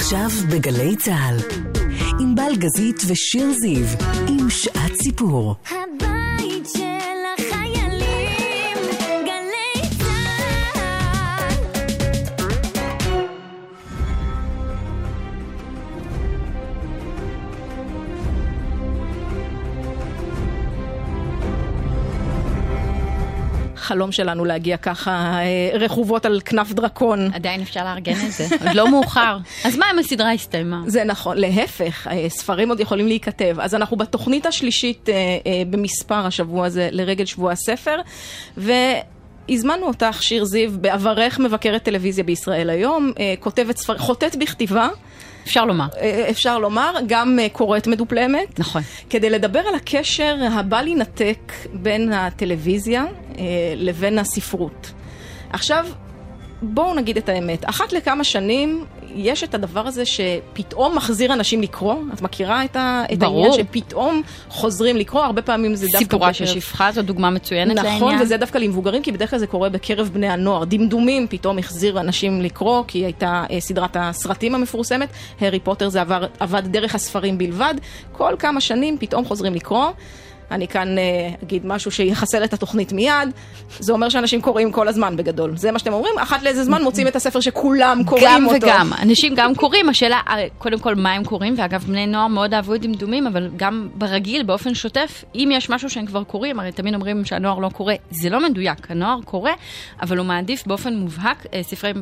עכשיו בגלי צה"ל. ענבל גזית ושיר זיו עם שעת סיפור. הבית חלום שלנו להגיע ככה אה, רכובות על כנף דרקון. עדיין אפשר לארגן את זה, עוד לא מאוחר. אז מה אם הסדרה הסתיימה? זה נכון, להפך, אה, ספרים עוד יכולים להיכתב. אז אנחנו בתוכנית השלישית אה, במספר השבוע הזה לרגל שבוע הספר, והזמנו אותך, שיר זיו, בעברך מבקרת טלוויזיה בישראל היום, כותבת ספר, חוטאת בכתיבה, אפשר לומר. אה, אפשר לומר, גם אה, קוראת מדופלמת. נכון. כדי לדבר על הקשר הבל יינתק בין הטלוויזיה אה, לבין הספרות. עכשיו, בואו נגיד את האמת, אחת לכמה שנים יש את הדבר הזה שפתאום מחזיר אנשים לקרוא, את מכירה את, ה, את. העניין שפתאום חוזרים לקרוא, הרבה פעמים זה דווקא סיפורה של שפחה זו דוגמה מצוינת לעניין. נכון, וזה דווקא למבוגרים, כי בדרך כלל זה קורה בקרב בני הנוער. דמדומים פתאום החזיר אנשים לקרוא, כי הייתה אה, סדרת הסרטים המפורסמת. הארי פוטר זה עבר, עבד דרך הספרים בלבד. כל כמה שנים פתאום חוזרים לקרוא. אני כאן אה, אגיד משהו שיחסל את התוכנית מיד. זה אומר שאנשים קוראים כל הזמן בגדול. זה מה שאתם אומרים, אחת לאיזה זמן מוצאים את הספר שכולם קוראים גם אותו. וגם, אנשים גם קוראים, השאלה, אה, קודם כל מה הם קוראים, ואגב בני נוער מאוד אהבו את דמדומים, אבל גם ברגיל, באופן שוטף, אם יש משהו שהם כבר קוראים, הרי תמיד אומרים שהנוער לא קורא, זה לא מדויק, הנוער קורא, אבל הוא מעדיף באופן מובהק אה, ספרי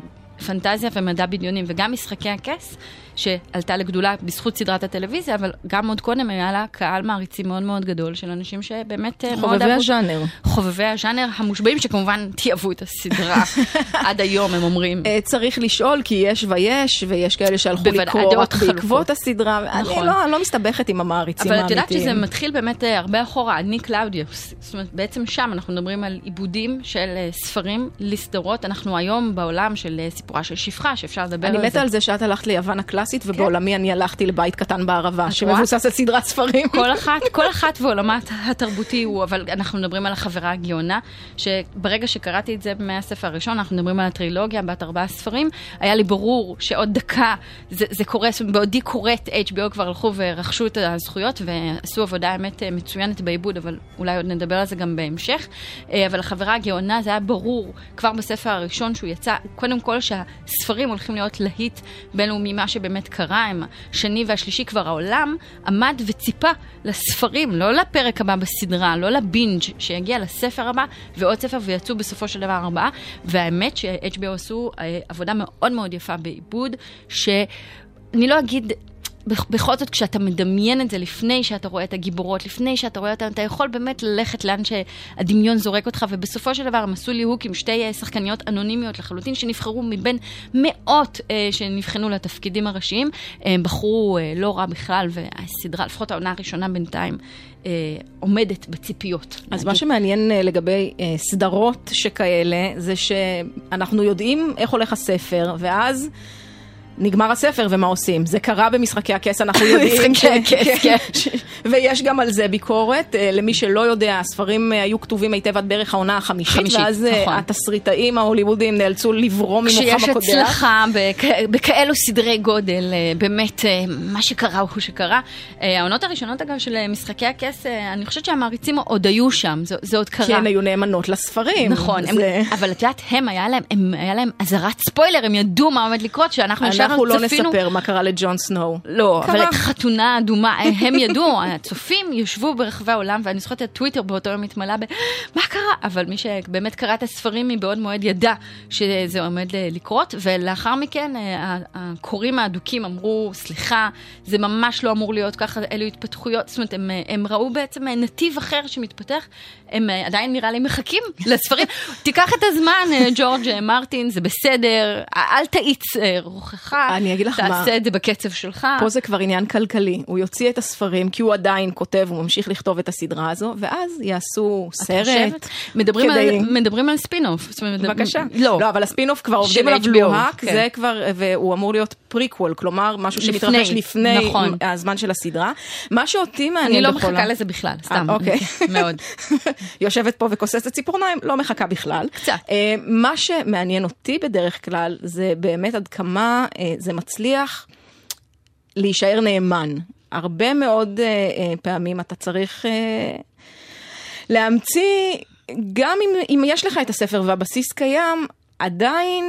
פנטזיה ומדע בדיונים, וגם משחקי הכס, שעלתה לגדולה בזכות סדרת הטלוויזיה, אבל גם עוד קודם היה לה קהל מעריצים מאוד מאוד גדול של אנשים שבאמת אה, חובבי. הז'אנר. חובבי הז'אנר המושבעים, שכמובן תיעבו את הסדרה עד היום, הם אומרים. אה, צריך לשאול, כי יש ויש, ויש כאלה שהלכו לקרוא רק בעקבות. הסדרה. נכון. אני לא, אני לא מסתבכת עם המעריצים אבל האמיתיים. את יודעת שזה מתחיל באמת אה, הרבה אחורה, אני קלאודיוס. זאת אומרת, בעצם שם אנחנו מדברים על עיבודים של אה, ספרים לסדרות. אנחנו היום בעולם של אה, סיפורה של שפחה, שאפשר לדבר אני על זה. מתה על זה שאת הלכת ליוון הקלאסית, ובעולמי אני הלכתי לבית קטן בערבה, שמבוסס על סדרת ספרים. כל אחת, כל אחת ועולמה התרבותי הוא, אבל אנחנו מדברים על החברה הגאונה, שברגע שקראתי את זה מהספר הראשון, אנחנו מדברים על הטרילוגיה בת ארבעה ספרים, היה לי ברור שעוד דקה זה, זה קורה, זאת אומרת, בעודי קוראת, HBO כבר הלכו ורכשו את הזכויות ועשו עבודה האמת אה, מצוינת בעיבוד, אבל אולי עוד נדבר על זה גם בהמשך. אה, אבל החברה הגאונה, זה היה ברור כבר בספר הראשון שהוא יצא, קודם כל שהספרים הולכים להיות להיט בינלאומי, מה שבאמת קרה, הם השני והשלישי כבר העולם עמד וציפה לספרים, לא לפרק הבא בסדרה, לא לבינג' שיגיע לספר הבא ועוד ספר ויצאו בסופו של דבר ארבעה. והאמת ש-HBO עשו אה, עבודה מאוד מאוד יפה בעיבוד, שאני לא אגיד... בכ- בכל זאת, כשאתה מדמיין את זה לפני שאתה רואה את הגיבורות, לפני שאתה רואה אותן, אתה יכול באמת ללכת לאן שהדמיון זורק אותך, ובסופו של דבר הם עשו ליהוק עם שתי אה, שחקניות אנונימיות לחלוטין, שנבחרו מבין מאות אה, שנבחנו לתפקידים הראשיים. אה, בחרו אה, לא רע בכלל, והסדרה, לפחות העונה הראשונה בינתיים, אה, עומדת בציפיות. אז מה שמעניין אה, לגבי אה, סדרות שכאלה, זה שאנחנו יודעים איך הולך הספר, ואז... נגמר הספר ומה עושים? זה קרה במשחקי הכס, אנחנו יודעים. משחקי כן, הכס, כן. כן. ש- ויש גם על זה ביקורת. אה, למי שלא יודע, הספרים אה, היו כתובים היטב עד בערך העונה החמישית, חמישית, ואז אה, נכון. התסריטאים ההוליוודיים נאלצו לברום ממוחם כשיש הקודח. הצלחה בכ- בכאלו סדרי גודל, באמת, מה שקרה הוא שקרה. העונות הראשונות, אגב, של משחקי הכס, אני חושבת שהמעריצים עוד היו שם, זה עוד קרה. כי הן היו נאמנות לספרים. נכון, אבל את יודעת, הם, היה להם, הם, היה להם אזהרת ספוילר, הם ידעו מה עומד לקרות, שאנחנו ישבנו, אנחנו לא צפינו. נספר מה קרה לג'ון סנואו. לא, קרה. אבל את חתונה אדומה, הם ידעו, הצופים ישבו ברחבי העולם, ואני זוכרת את הטוויטר באותו יום התמלא ב... מה קרה? אבל מי שבאמת קרא את הספרים מבעוד מועד ידע שזה עומד לקרות, ולאחר מכן אה, הקוראים האדוקים אמרו, סליחה, זה ממש לא אמור להיות ככה, אלו התפתחויות, זאת אומרת, הם, אה, הם ראו בעצם אה, נתיב אחר שמתפתח, הם אה, עדיין נראה לי מחכים לספרים. תיקח את הזמן, אה, ג'ורג' אה, מרטין, זה בסדר, אל תאיץ אה, רוחך. אני אגיד לך מה. תעשה את זה בקצב שלך. פה זה כבר עניין כלכלי, הוא יוציא את הספרים כי הוא עדיין כותב, הוא ממשיך לכתוב את הסדרה הזו, ואז יעשו סרט. מדברים, כדי- על, מדברים על אומרת, בבקשה. לא. לא, אבל הספינוף כבר עובדים עליו לוהק, כן. זה כבר, והוא אמור להיות פריקוול, כלומר, משהו לפני, שמתרחש לפני נכון. הזמן של הסדרה. מה שאותי מעניין אני לא בכל מחכה לזה בכלל, סתם. אה, אוקיי. מאוד. יושבת פה וכוססת ציפורניים, לא מחכה בכלל. קצת. אה, מה שמעניין אותי בדרך כלל, זה באמת עד כמה אה, זה מצליח. להישאר נאמן. הרבה מאוד אה, אה, פעמים אתה צריך אה, להמציא, גם אם, אם יש לך את הספר והבסיס קיים, עדיין,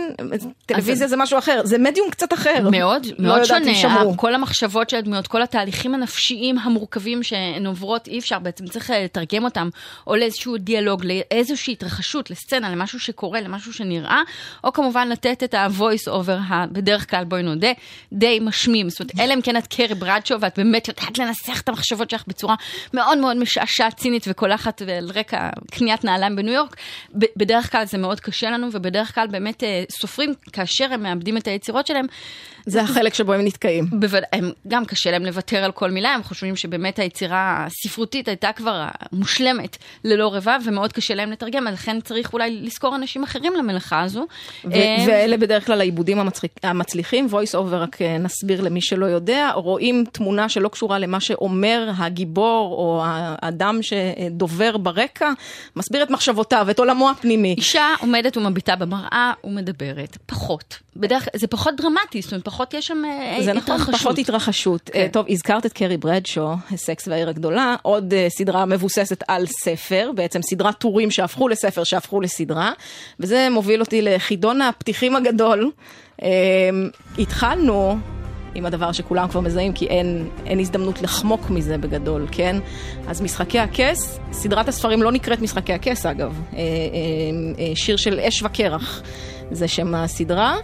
טלוויזיה זה משהו אחר, זה מדיום קצת אחר. מאוד, לא מאוד שונה. כל המחשבות של הדמויות, כל התהליכים הנפשיים המורכבים שהן עוברות, אי אפשר, בעצם צריך אה, לתרגם אותם, או לאיזשהו דיאלוג, לאיזושהי התרחשות, לסצנה, למשהו שקורה, למשהו שנראה, או כמובן לתת את ה-voice over, בדרך כלל, בואי נודה, די משמים. זאת אומרת, אלא אם כן את קרי ברדשו, ואת באמת יודעת לנסח את המחשבות שלך בצורה מאוד מאוד משעשעת, צינית וקולחת, ועל רקע קניית נעליים בניו יורק, בדרך כלל זה מאוד קשה לנו, ובדרך כלל באמת אה, סופרים, כאשר הם מאבדים את היצירות שלהם, זה החלק שבו הם נתקעים. בוודאי, הם גם קשה להם לוותר על כל מילה, הם חושבים שבאמת היצירה הספרותית הייתה כבר מושלמת ללא רבב, ומאוד קשה להם לתרגם, לכן צריך אולי לזכור אנשים אחרים למלאכה הזו. ו- אה, ואלה בדרך כלל העיבודים המצליחים, voice over רק אה, נסביר למי שלא יודע, רואים תמונה שלא קשורה למה שאומר הגיבור או האדם שדובר ברקע, מסביר את מחשבותיו, את עולמו הפנימי. אישה עומדת ומביטה במראה ומדברת, פחות. בדרך זה פחות דרמטי, זאת אומרת, פחות יש שם אה, זה נכון, התרחשות. פחות התרחשות. כן. אה, טוב, הזכרת את קרי ברדשו, סקס והעיר הגדולה, עוד אה, סדרה מבוססת על ספר, בעצם סדרת טורים שהפכו לספר, שהפכו לסדרה, וזה מוביל אותי לחידון הפתיחים הגדול. התחלנו עם הדבר שכולם כבר מזהים, כי אין, אין הזדמנות לחמוק מזה בגדול, כן? אז משחקי הכס, סדרת הספרים לא נקראת משחקי הכס אגב, אה, אה, אה, שיר של אש וקרח, זה שם הסדרה.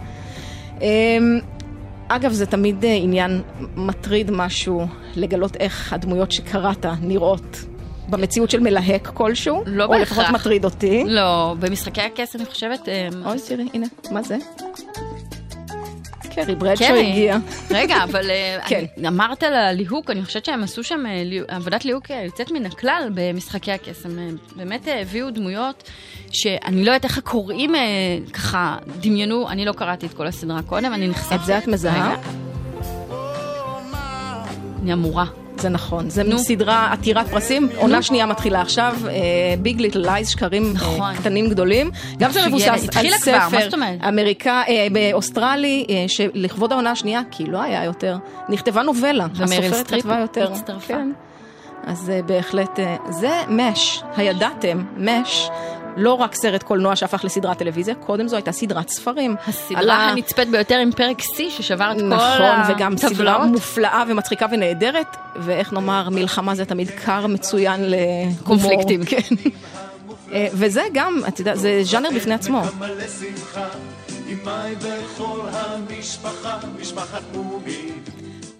אגב, זה תמיד אה, עניין מטריד משהו לגלות איך הדמויות שקראת נראות במציאות של מלהק כלשהו, לא או בהכרח. לפחות מטריד אותי. לא, במשחקי הכס אני חושבת... אה, אוי, תראי, הנה, מה זה? קרי ברדשו. הגיע. רגע, אבל אה, כן. אמרת על הליהוק, אני חושבת שהם עשו שם אה, עבודת ליהוק אה, יוצאת מן הכלל במשחקי אה, באמת הביאו דמויות שאני לא יודעת איך הקוראים ככה דמיינו, אני לא קראתי את כל הסדרה קודם, אני נחשפתי. את זה את מזהה? אני אמורה. זה נכון, זה נו. סדרה עתירת פרסים, עונה שנייה מתחילה עכשיו, Big Little Lies, שקרים נכון. אה, קטנים גדולים. גם זה מבוסס על ספר? אמריקה, אה, באוסטרלי, אה, שלכבוד העונה השנייה, כי לא היה יותר, נכתבה נובלה, הסופרת כתבה יותר. כן. אז אה, בהחלט, אה, זה מש, הידעתם, מש. לא רק סרט קולנוע שהפך לסדרת טלוויזיה, קודם זו הייתה סדרת ספרים. הסדרה ה- הנצפית ביותר עם פרק שיא ששבר את כל נכון, וגם סדרה הטבלאות. מופלאה ומצחיקה ונהדרת, ואיך נאמר, מלחמה זה תמיד כר מצוין להומור. קונפליקטים. כן. אה, וזה גם, את יודעת, זה ז'אנר בפני עצמו. עימיי וכל המשפחה, משפחת מובי.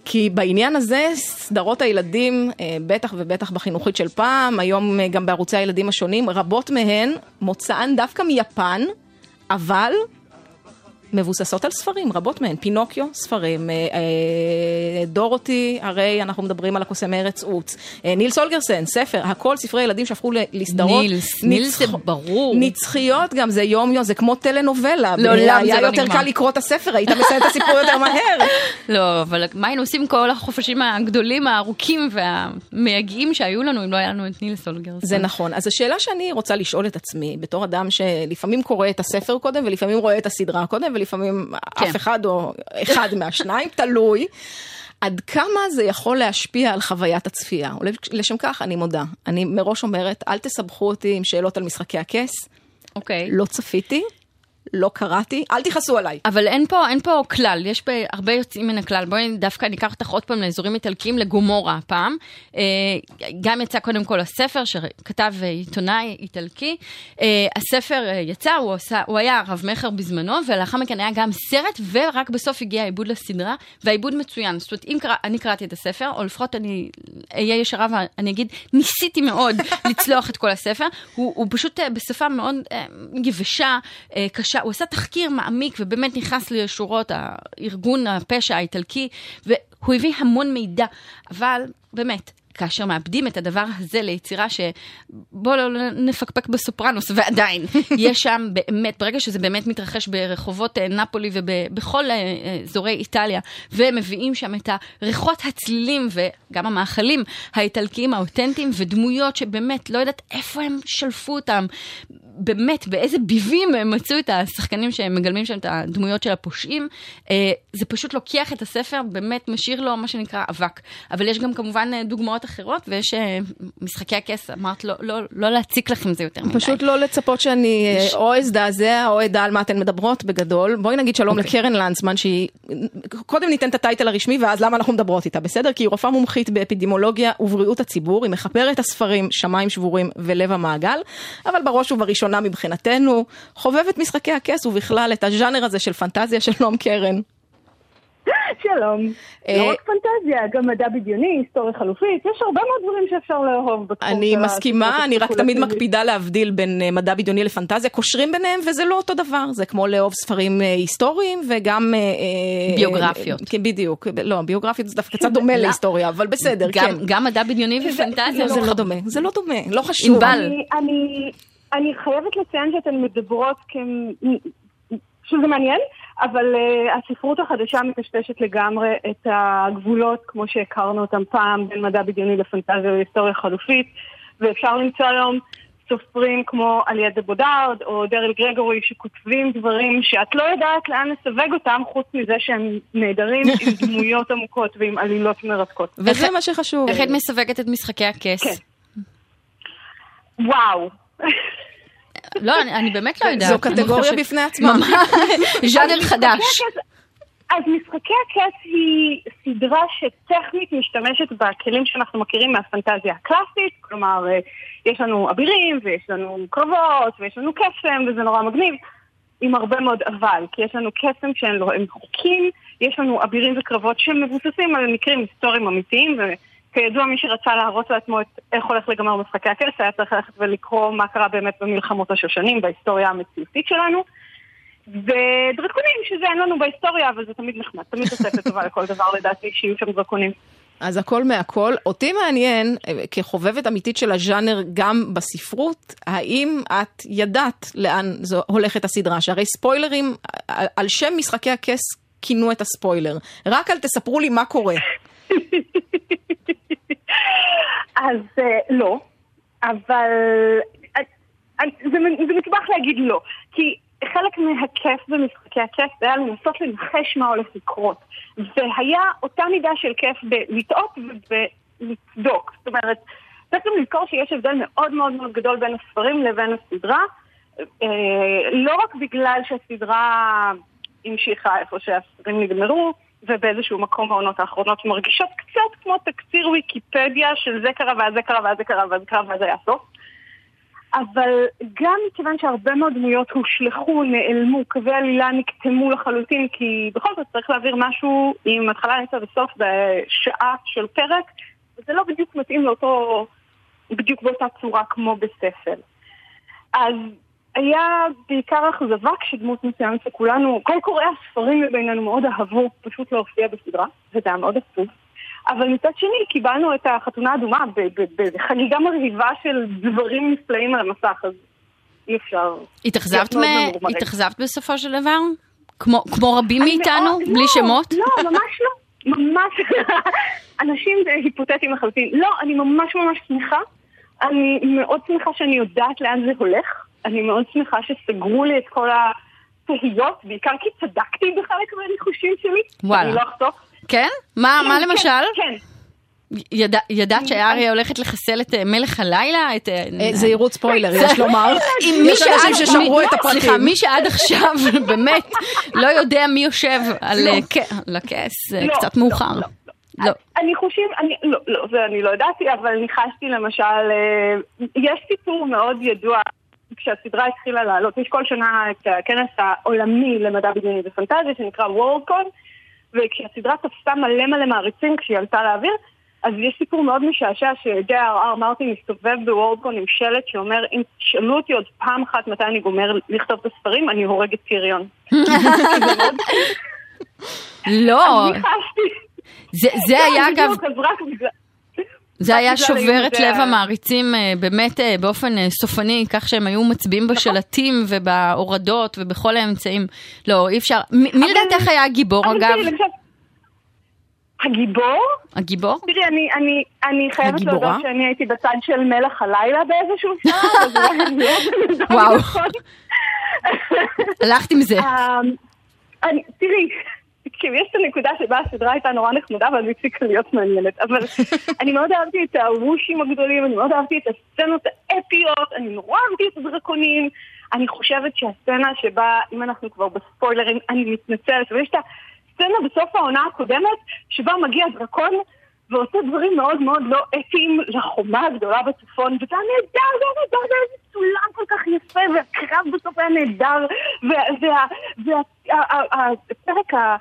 כי בעניין הזה, סדרות הילדים, אה, בטח ובטח בחינוכית של פעם, היום אה, גם בערוצי הילדים השונים, רבות מהן מוצאן דווקא מיפן, אבל מבוססות על ספרים, רבות מהן. פינוקיו, ספרים. אה, אה, דורותי, הרי אנחנו מדברים על הקוסם מארץ עוץ. אה, נילס הולגרסן, ספר, הכל ספרי ילדים שהפכו לסדרות. נילס, נילס זה ברור. נצחיות גם, זה יום יום, זה כמו טלנובלה. לעולם זה היה לא יותר נגמר. קל לקרוא את הספר, היית מסיים את הסיפור יותר מהר. לא, אבל מה היינו עושים כל החופשים הגדולים, הארוכים והמייגעים שהיו לנו אם לא היה לנו את נילס אולגרסון? זה נכון. אז השאלה שאני רוצה לשאול את עצמי, בתור אדם שלפעמים קורא את הספר קודם, ולפעמים רואה את הסדרה קודם, ולפעמים כן. אף אחד או אחד מהשניים, תלוי. עד כמה זה יכול להשפיע על חוויית הצפייה? לשם כך אני מודה. אני מראש אומרת, אל תסבכו אותי עם שאלות על משחקי הכס. אוקיי. לא צפיתי, לא קראתי, אל תכעסו עליי. אבל אין פה, אין פה כלל, יש פה הרבה יוצאים מן הכלל. בואי דווקא ניקח אותך עוד פעם לאזורים איטלקיים, לגומורה הפעם. אה, גם יצא קודם כל הספר שכתב אה, עיתונאי איטלקי. אה, הספר יצא, הוא, עשה, הוא היה רב מכר בזמנו, ולאחר מכן היה גם סרט, ורק בסוף הגיע העיבוד לסדרה, והעיבוד מצוין. זאת אומרת, אם קרא, אני קראתי את הספר, או לפחות אני אהיה ישרה ואני אגיד, ניסיתי מאוד לצלוח את כל הספר. הוא, הוא פשוט בשפה מאוד יבשה, אה, קשה. הוא עשה תחקיר מעמיק ובאמת נכנס לשורות הארגון הפשע האיטלקי, והוא הביא המון מידע. אבל באמת, כאשר מאבדים את הדבר הזה ליצירה שבוא לא נפקפק בסופרנוס, ועדיין, יש שם באמת, ברגע שזה באמת מתרחש ברחובות אה, נפולי ובכל אה, אה, אזורי איטליה, ומביאים שם את הריחות הצלילים וגם המאכלים האיטלקיים האותנטיים, ודמויות שבאמת לא יודעת איפה הם שלפו אותם. באמת, באיזה ביבים הם מצאו את השחקנים שהם מגלמים שם את הדמויות של הפושעים. זה פשוט לוקח את הספר, באמת משאיר לו מה שנקרא אבק. אבל יש גם כמובן דוגמאות אחרות, ויש אה, משחקי הכס, אמרת לא, לא, לא להציק לכם זה יותר מדי. פשוט לא לצפות שאני אה, יש- או אזדעזע או אדע על מה אתן מדברות בגדול. בואי נגיד שלום אוקיי. לקרן לנצמן שהיא... קודם ניתן את הטייטל הרשמי ואז למה אנחנו מדברות איתה, בסדר? כי היא רופאה מומחית באפידמולוגיה ובריאות הציבור, היא מחברת הספרים שמיים שבורים ולב המעגל, אבל בראש ובראשונה מבחינתנו, חובבת משחקי הכס ובכלל את הז'אנר הזה של פנטזיה שלום קרן. שלום. אה, לא רק פנטזיה, גם מדע בדיוני, היסטוריה חלופית, יש הרבה מאוד דברים שאפשר לאהוב בתחום אני של מסכימה, הספרות אני רק תמיד. מקפידה להבדיל בין אה, מדע בדיוני לפנטזיה, קושרים ביניהם וזה לא אותו דבר, זה כמו לאהוב ספרים אה, היסטוריים וגם... ביוגרפיות. כן, בדיוק, לא, ביוגרפיות זה דווקא קצת דומה להיסטוריה, אבל בסדר, כן. גם מדע בדיוני ופנטזיה זה לא לא חב- דומה, זה לא דומה, לא חשוב. ענבל. אני, אני, אני חייבת לציין שאתן מדברות כ... שזה מעניין, אבל uh, הספרות החדשה מטשטשת לגמרי את הגבולות כמו שהכרנו אותם פעם בין מדע בדיוני לפנטזיה והיסטוריה חלופית, ואפשר למצוא היום סופרים כמו עלייה דה בודארד או דרל גרגורי שכותבים דברים שאת לא יודעת לאן לסווג אותם חוץ מזה שהם נהדרים עם דמויות עמוקות ועם עלילות מרתקות. וזה מה שחשוב. איך את מסווגת את משחקי הכס? כן. וואו. לא, אני, אני באמת לא יודעת. זו קטגוריה בפני עצמה. ז'אנר חדש. אז משחקי הכס היא סדרה שטכנית משתמשת בכלים שאנחנו מכירים מהפנטזיה הקלאסית, כלומר, אה, יש לנו אבירים ויש לנו קרבות ויש לנו קסם וזה נורא מגניב, עם הרבה מאוד אבל, כי יש לנו קסם שאין לו, הם חוקים, יש לנו אבירים וקרבות שמבוססים על מקרים היסטוריים אמיתיים, וכידוע מי שרצה להראות לעצמו את איך הולך לגמר משחקי הכס, היה צריך ללכת ולקרוא מה קרה באמת במלחמות השושנים, בהיסטוריה המציאותית שלנו. ודרקונים, שזה אין לנו בהיסטוריה, אבל זה תמיד נחמד, תמיד תוספת טובה לכל דבר לדעתי, שיהיו שם דרקונים. אז הכל מהכל. אותי מעניין, אה, כחובבת אמיתית של הז'אנר גם בספרות, האם את ידעת לאן זו הולכת הסדרה? שהרי ספוילרים, על, על שם משחקי הכס כינו את הספוילר. רק אל תספרו לי מה קורה. אז אה, לא, אבל אה, זה, מסובך להגיד לא, כי חלק מהכיף במשחקי הכיף זה היה לנסות לנחש מה הולך לקרות, והיה אותה מידה של כיף בלטעות ובלצדוק. זאת אומרת, גם לזכור שיש הבדל מאוד מאוד מאוד גדול בין הספרים לבין הסדרה, אה, לא רק בגלל שהסדרה המשיכה איפה שהספרים נגמרו, ובאיזשהו מקום העונות האחרונות מרגישות קצת כמו תקציר ויקיפדיה של זה קרה ואז זה קרה ואז זה קרה ואז זה קרה ואז היה סוף. אבל גם מכיוון שהרבה מאוד דמויות הושלכו, נעלמו, קווי עלילה נקטמו לחלוטין, כי בכל זאת צריך להעביר משהו עם התחלה, אמצע וסוף בשעה של פרק, וזה לא בדיוק מתאים לאותו, בדיוק באותה צורה כמו בספר. אז היה בעיקר אכזבה כשדמות מסוימת שכולנו, כל קוראי הספרים מבינינו מאוד אהבו, פשוט להופיע בסדרה, וזה היה מאוד עצוב. אבל מצד שני קיבלנו את החתונה האדומה בחגיגה מרהיבה של דברים נפלאים על המסך, אז אי אפשר. התאכזבת מ-. התאכזבת בסופו של דבר? כמו כמו רבים מאיתנו? מאוד- בלי לא, שמות? לא, ממש לא. ממש. אנשים זה היפותטיים לחלוטין. לא, אני ממש ממש שמחה. אני מאוד שמחה שאני יודעת לאן זה הולך. אני מאוד שמחה שסגרו לי את כל התהיות, בעיקר כי צדקתי בחלק מהניחושים שלי. וואלה. אני לא אחשוף. כן? מה מה כן, למשל? כן. ידע- ידעת שאריה הולכת לחסל את אה, מלך הלילה? את... אה, אה, זהירות ספוילר, יש לומר. יש אנשים ששמרו את הפרטים. סליחה, מי שעד עכשיו באמת לא יודע מי יושב על על הכס, זה לא, קצת לא, מאוחר. לא, לא. אני חושב, אני, לא, לא, זה אני לא ידעתי, אבל ניחשתי למשל, יש סיפור מאוד ידוע, כשהסדרה התחילה לעלות, יש כל שנה את הכנס העולמי למדע בדיוני ופנטזיה, שנקרא וורלדקון, וכשהסדרה תפסה מלא מלא מעריצים כשהיא עלתה לאוויר, אז יש סיפור מאוד משעשע ש-J.R.R. מרטין מסתובב בוורלדקון עם שלט שאומר, אם תשאלו אותי עוד פעם אחת מתי אני גומר לכתוב את הספרים, אני הורג את טיריון. לא, אני חשתי. זה זה היה אגב, בדיוק, אז רק בגלל... זה היה שובר את לב המעריצים אה, באמת אה, באופן אה, סופני, כך שהם היו מצביעים בשלטים ובהורדות ובכל האמצעים. לא, אי אפשר. מי לדעתך היה הגיבור אגב? הגיבור? הגיבור? תראי, אני, אני, אני חייבת הגיבורה? להודות שאני הייתי בצד של מלך הלילה באיזשהו שלב, לא יודעת וואו. נכון. הלכת עם זה. אמ, תראי, כאילו, יש את הנקודה שבה הסדרה הייתה נורא נחמדה ואז הפסיקה להיות מעניינת, אבל אני מאוד אהבתי את הוושים הגדולים, אני מאוד אהבתי את הסצנות האפיות, אני נורא אהבתי את הדרקונים. אני חושבת שהסצנה שבה, אם אנחנו כבר בספוילרים, אני מתנצלת, אבל יש את הסצנה בסוף העונה הקודמת, שבה מגיע דרקון ועושה דברים מאוד מאוד לא אתיים לחומה הגדולה בצפון, וזה היה נהדר, זה היה נהדר, זה היה מצולם כל כך יפה, והקרב בסוף היה נהדר, והפרק ה...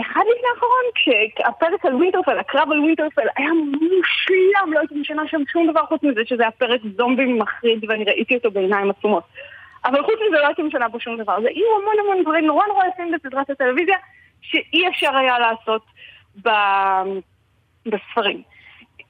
אחד לפני האחרון, כשהפרק על ווינטרפל, הקרב על ווינטרפל היה מושלם, לא הייתי משנה שם שום דבר חוץ מזה שזה היה פרק זומבי מחריד ואני ראיתי אותו בעיניים עצומות. אבל חוץ מזה לא הייתי משנה בו שום דבר. זה היו המון המון דברים נורא נורא יפים בסדרת הטלוויזיה שאי אפשר היה לעשות ב... בספרים.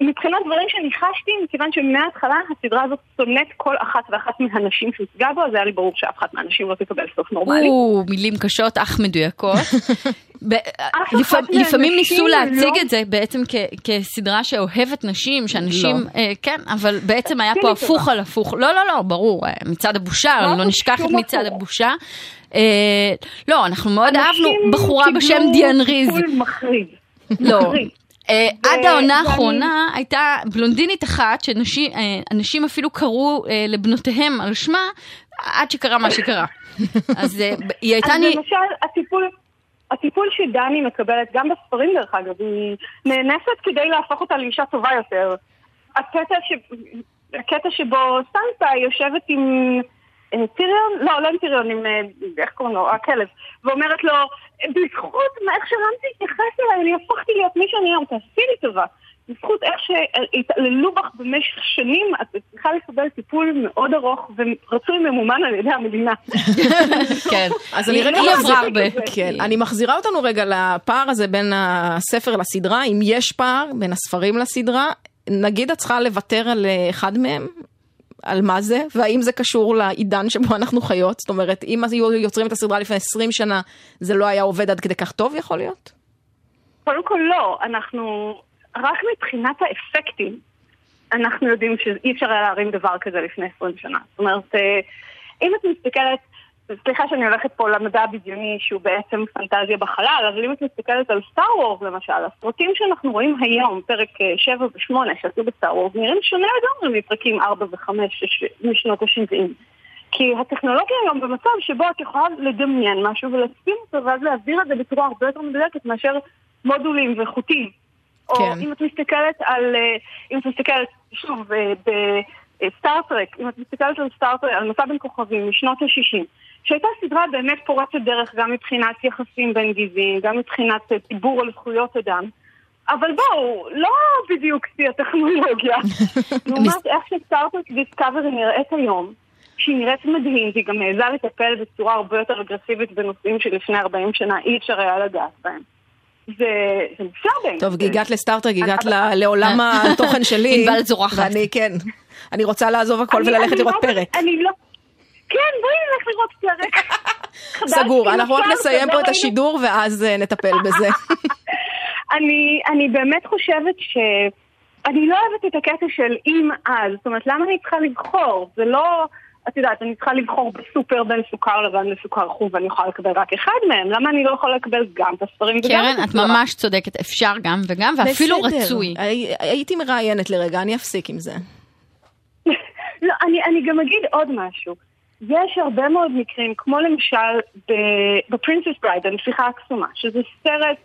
מבחינת דברים שניחשתי, מכיוון שמההתחלה הסדרה הזאת שונאת כל אחת ואחת מהנשים שהוצגה בו, אז היה לי ברור שאף אחת מהנשים לא תקבל סוף נורמלי. או, מילים קשות אך מדויקות. מהנשים לפעמים ניסו להציג לא- את זה בעצם כ- כסדרה שאוהבת נשים, שאנשים, לא. אה, כן, אבל בעצם היה פה תסכימי הפוך טובה. על הפוך. לא, לא, לא, ברור, אה, מצעד הבושה, לא לא נשכח את מצעד הפוך. הבושה. אה, לא, אנחנו מאוד אהבנו בחורה בשם דיאן ריז. טיפול מחריד. לא. אה, עד העונה האחרונה הייתה בלונדינית אחת שאנשים אפילו קראו אה, לבנותיהם על שמה עד שקרה מה שקרה. אז אה, היא הייתה... אז למשל, הטיפול, הטיפול שדני מקבלת, גם בספרים דרך אגב, היא נאנסת כדי להפוך אותה לאישה טובה יותר. הקטע, ש... הקטע שבו סנסה יושבת עם אה, טיריון, לא, לא עם טיריון, עם, אה, איך קוראים לו, הכלב, ואומרת לו, בזכות מה- איך שרמתי התייחס אליי, אני הפכתי להיות מי שאני היום, תעשי לי טובה. בזכות איך שהתעללו בך במשך שנים, את צריכה לקבל טיפול מאוד ארוך ורצוי ממומן על ידי המדינה. כן. אז אני רגע עברה הרבה. כן, אני מחזירה אותנו רגע לפער הזה בין הספר לסדרה, אם יש פער בין הספרים לסדרה, נגיד את צריכה לוותר על אחד מהם? על מה זה, והאם זה קשור לעידן שבו אנחנו חיות? זאת אומרת, אם היו יוצרים את הסדרה לפני 20 שנה, זה לא היה עובד עד כדי כך טוב, יכול להיות? קודם כל לא, אנחנו, רק מבחינת האפקטים, אנחנו יודעים שאי אפשר היה להרים דבר כזה לפני 20 שנה. זאת אומרת, אה, אם את מסתכלת, סליחה שאני הולכת פה למדע הבדיוני שהוא בעצם פנטזיה בחלל, אבל אם את מסתכלת על סטאר וורס למשל, הסרטים שאנחנו רואים היום, פרק 7 ו-8 שעשו בסטאר וורס, נראים שונה לגמרי מפרקים 4 ו-5 משנות ה-70. כי הטכנולוגיה היום במצב שבו את יכולה לדמיין משהו ולשים אותו ואז להעביר את זה בצורה הרבה יותר מדויקת מאשר מודולים וחוטים. או כן. אם את מסתכלת על, אה, אם את מסתכלת, שוב, בסטארטרק, אם את מסתכלת על סטארטרק, על מסע בין כוכבים משנות ה-60, שהייתה סדרה באמת פורצת דרך גם מבחינת יחסים בין גזעים, גם מבחינת אה, דיבור על זכויות אדם. אבל בואו, לא בדיוק שיא הטכנולוגיה. לעומת איך שסטארטרק דיסקאברי נראית היום, שהיא נראית מדהים, והיא גם מעיזה לטפל בצורה הרבה יותר אגרסיבית בנושאים שלפני 40 שנה אי אפשר היה לגעת בהם. זה נפלא באמת. טוב, הגעת לסטארטרק, הגעת אבל- ל- לעולם התוכן שלי. ענבל זורחת. ואני, כן, אני רוצה לעזוב הכל אני- וללכת אני לראות פרק. אני לא... כן, בואי נלך לראות פרק. סגור, אנחנו רק אפשר, נסיים פה את. השידור ואז אה, נטפל בזה. אני, אני באמת חושבת ש... אני לא אוהבת את הקטע של אם אז, זאת אומרת, למה אני צריכה לבחור? זה לא... את יודעת, אני צריכה לבחור בסופר בין סוכר לבן לסוכר חום ואני יכולה לקבל רק אחד מהם, למה אני לא יכולה לקבל גם את הספרים וגם קרן, את את הסדרה? ממש צודקת, אפשר גם וגם, ואפילו בסדר. רצוי. הי- הייתי מראיינת לרגע, אני אפסיק עם זה. לא, אני, אני גם אגיד עוד משהו. יש הרבה מאוד מקרים, כמו למשל ב Princess Bride, הנסיכה הקסומה, שזה סרט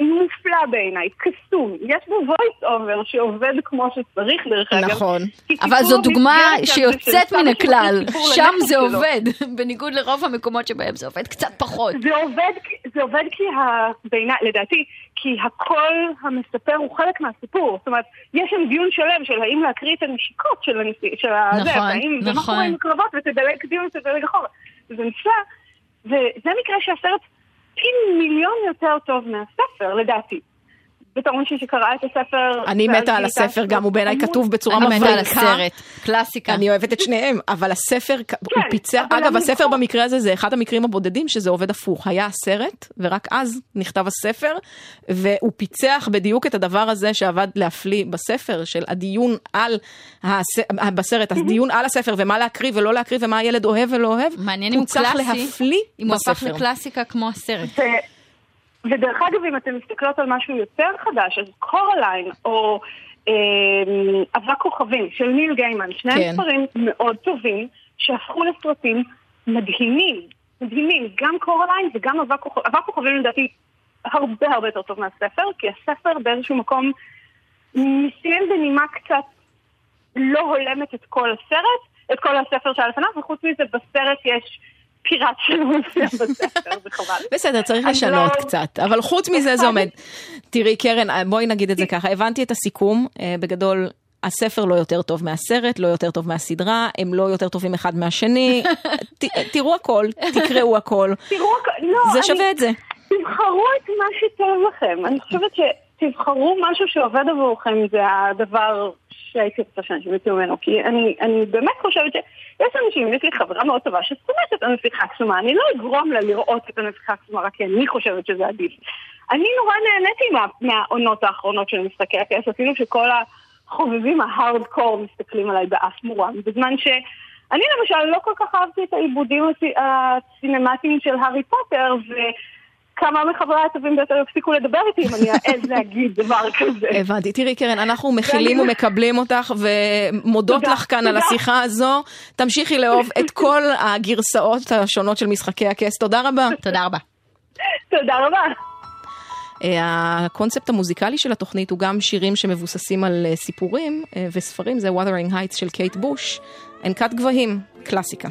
מופלא בעיניי, קסום. יש בו voice over שעובד כמו שצריך דרך אגב. נכון. אבל זו דוגמה שיוצאת מן הכלל, שם זה. עובד, בניגוד לרוב המקומות שבהם זה עובד קצת פחות. זה עובד, זה עובד כי ה... בעיניי, לדעתי, כי הקול המספר הוא חלק מהסיפור. זאת אומרת, יש שם דיון שלם של האם להקריא את הנשיקות של הנשיא, של הזה, נכון, ומה נכון. קורה עם הקרבות, ותדלג קדימה ותדלג אחורה. זה נפלא, וזה מקרה שהסרט פי מיליון יותר טוב מהספר, לדעתי. בתור מישהי שקראה את הספר... אני מתה על הספר, גם הוא בעיניי. כתוב בצורה אני מבריקה. מתה על הסרט, קלאסיקה. אני אוהבת את שניהם, אבל הספר, הוא פיצח, אבל אגב, אני- הספר במקרה הזה זה אחד המקרים הבודדים שזה עובד הפוך. היה הסרט, ורק אז נכתב הספר, והוא פיצח בדיוק את הדבר הזה שעבד להפליא בספר, של הדיון על. בסרט, הדיון על הספר, ומה להקריא ולא להקריא, ומה הילד אוהב ולא אוהב, מעניין אם הוא קלאסי, אם הוא הפך. לקלאסיקה כמו הסרט. ודרך אגב, אם אתם מסתכלות על משהו יותר חדש, אז קורליין או אה, אבק כוכבים של ניל גיימן, שניהם כן. ספרים מאוד טובים שהפכו לסרטים מדהימים, מדהימים, גם קורליין וגם אבק כוכבים, אבק כוכבים לדעתי הרבה הרבה יותר טוב מהספר, כי הספר באיזשהו מקום מסיים בנימה קצת לא הולמת את כל הסרט, את כל הספר שהיה לפניו, וחוץ מזה בסרט יש פיראט של מופיע בספר, זה חבל. בסדר, צריך לשנות לא- קצת, אבל חוץ מזה זה עומד. תראי, קרן, בואי נגיד את זה ככה, הבנתי את הסיכום, אה, בגדול, הספר לא יותר טוב מהסרט, לא יותר טוב מהסדרה, הם לא יותר טובים אחד מהשני, ת- תראו הכל, תקראו הכל, תראו, לא, זה שווה את זה. תבחרו את מה שטוב לכם. אני חושבת שתבחרו משהו שעובד עבורכם, זה הדבר שהייתי רוצה שאנשים יצאו ממנו. כי אני, אני באמת חושבת שיש אנשים, יש לי חברה מאוד טובה ששונאת את הנסיכה הקסומה. אני לא אגרום לה לראות את הנסיכה הקסומה רק כי אני חושבת שזה עדיף. אני נורא נהניתי מה, מהעונות האחרונות של משחקי הכס, אפילו שכל החובבים ההארדקור מסתכלים עליי באף מורם. בזמן ש... אני למשל לא כל כך אהבתי את העיבודים הסי- הסינמטיים של הארי פוטר, וכמה מחבריי הטובים ביותר הפסיקו לדבר איתי אם אני אעז להגיד דבר כזה. הבנתי. תראי, קרן, אנחנו מכילים ומקבלים אותך ומודות לך כאן על. השיחה הזו. תמשיכי לאהוב את כל הגרסאות השונות של משחקי הכס. תודה רבה. תודה רבה. תודה רבה. אה, הקונספט המוזיקלי של התוכנית הוא גם שירים שמבוססים על אה, סיפורים אה, וספרים, זה Wuthering Heights של קייט בוש. ענקת גבהים, קלאסיקה.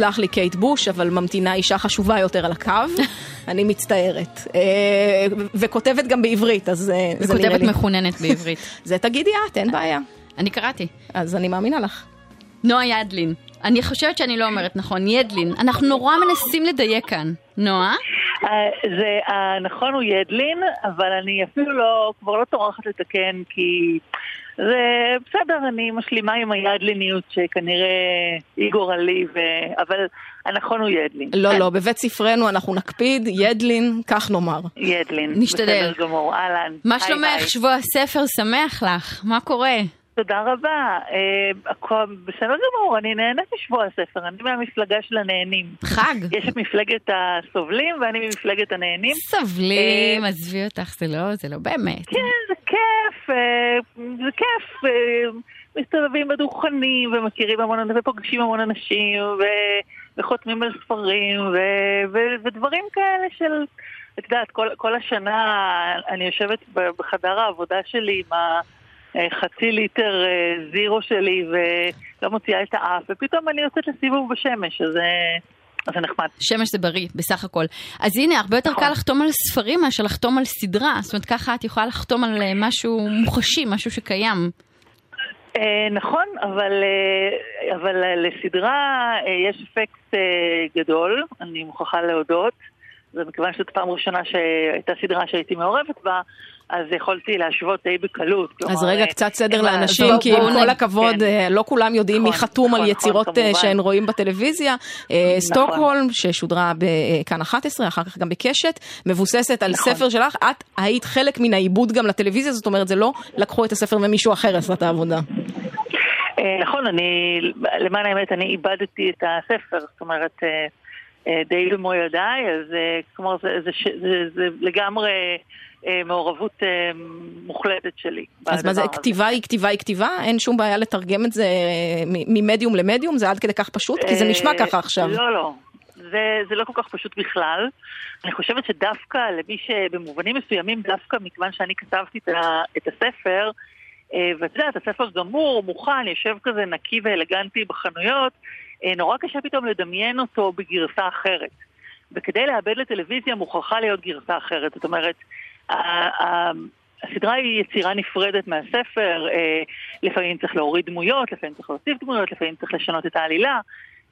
תסלח לי קייט בוש, אבל ממתינה אישה חשובה יותר על הקו. אני מצטערת. אה, וכותבת גם בעברית, אז אה, זה נראה לי. מחוננת בעברית. זה תגידי את, אין בעיה. אני קראתי. אז אני מאמינה לך. נועה ידלין. אני חושבת שאני לא אומרת נכון, ידלין. אנחנו נורא מנסים לדייק כאן. נועה? אה, זה, הנכון הוא ידלין, אבל אני אפילו לא, כבר לא טורחת לתקן, כי זה בסדר, אני משלימה עם הידליניות שכנראה היא גורלי, ו... אבל הנכון הוא ידלין. לא, לא, בבית ספרנו אנחנו נקפיד, ידלין, כך נאמר. ידלין. נשתדל. בסדר גמור, אהלן. מה שלומך? שבוע הספר שמח לך. מה קורה? תודה רבה. אה, בסדר גמור, אני נהנית משבוע הספר, אני מהמפלגה של הנהנים. חג. יש את מפלגת הסובלים ואני ממפלגת הנהנים. סובלים, עזבי אותך, זה לא, זה לא באמת. כן, זה כיף, אה, זה כיף. אה, מסתובבים בדוכנים ומכירים המון אנשים ופוגשים המון אנשים ו- וחותמים על ספרים ו- ו- ודברים כאלה של, את יודעת, כל, כל השנה אני יושבת בחדר העבודה שלי עם החצי ליטר אה, זירו שלי ולא מוציאה את האף ופתאום אני יוצאת לסיבוב בשמש, אז אה, אז זה נחמד. שמש זה בריא, בסך הכל. אז הנה, הרבה יותר נכון. קל לחתום על ספרים מאשר לחתום על סדרה. זאת אומרת, ככה את יכולה לחתום על אה, משהו מוחשי, משהו שקיים. אה, נכון, אבל, אה, אבל אה, לסדרה אה, יש אפקט אה, גדול, אני מוכרחה להודות. זה מכיוון שזאת פעם ראשונה שהייתה סדרה שהייתי מעורבת בה, אז יכולתי להשוות די בקלות. אז רגע, אה, קצת סדר לאנשים, כי עם כל הכבוד, כן. אה, לא כולם יודעים מי נכון, חתום על נכון, יצירות נכון, אה. שהן רואים בטלוויזיה. נכון. סטוקהולם, ששודרה בכאן 11, אחר כך גם בקשת, מבוססת על נכון. ספר שלך. את היית חלק מן העיבוד גם לטלוויזיה, זאת אומרת, זה לא לקחו את הספר ומישהו אחר עשה את העבודה. נכון, אני, למען האמת, אני איבדתי את הספר, זאת אומרת, די במו ידיי, אז כלומר, זה, זה, ש- זה, זה לגמרי מעורבות אה, מוחלטת שלי. אז מה זה, הזה. כתיבה היא כתיבה היא כתיבה? אין שום בעיה לתרגם את זה אה, ממדיום למדיום? זה עד כדי כך פשוט? כי זה נשמע אה, ככה עכשיו. לא, לא. זה, זה לא כל כך פשוט בכלל. אני חושבת שדווקא למי שבמובנים מסוימים, דווקא מכיוון שאני כתבתי את, ה, את הספר, אה, ואת יודעת, הספר גמור, מוכן, יושב כזה נקי ואלגנטי בחנויות, אה, נורא קשה פתאום לדמיין אותו בגרסה אחרת. וכדי לאבד לטלוויזיה מוכרחה להיות גרסה אחרת. זאת אומרת, הסדרה היא יצירה נפרדת מהספר, אה, לפעמים צריך להוריד דמויות, לפעמים צריך להוסיף דמויות, לפעמים צריך לשנות את העלילה.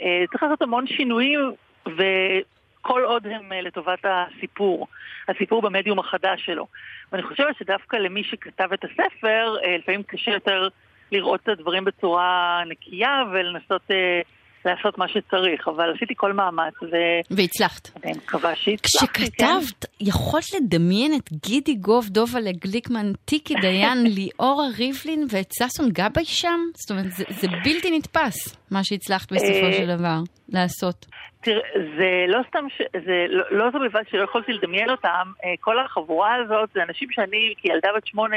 אה, צריך לעשות המון שינויים, וכל עוד הם אה, לטובת הסיפור, הסיפור במדיום החדש שלו. ואני חושבת שדווקא למי שכתב את הספר, לפעמים קשה יותר לראות את הדברים בצורה נקייה ולנסות לעשות מה שצריך, אבל עשיתי כל מאמץ, ואני והצלחת. מקווה שהצלחתי. כן. כשכתבת, יכולת לדמיין את גידי גוב, דובלה גליקמן, טיקי דיין, ליאורה ריבלין ואת ששון גבאי שם? זאת אומרת, זה, זה בלתי נתפס, מה שהצלחת בסופו אה, של דבר לעשות. תראה, זה לא סתם, ש... זה לא, לא זו בלבד שלא יכולתי לדמיין אותם, אה, כל החבורה הזאת זה אנשים שאני כילדה בת שמונה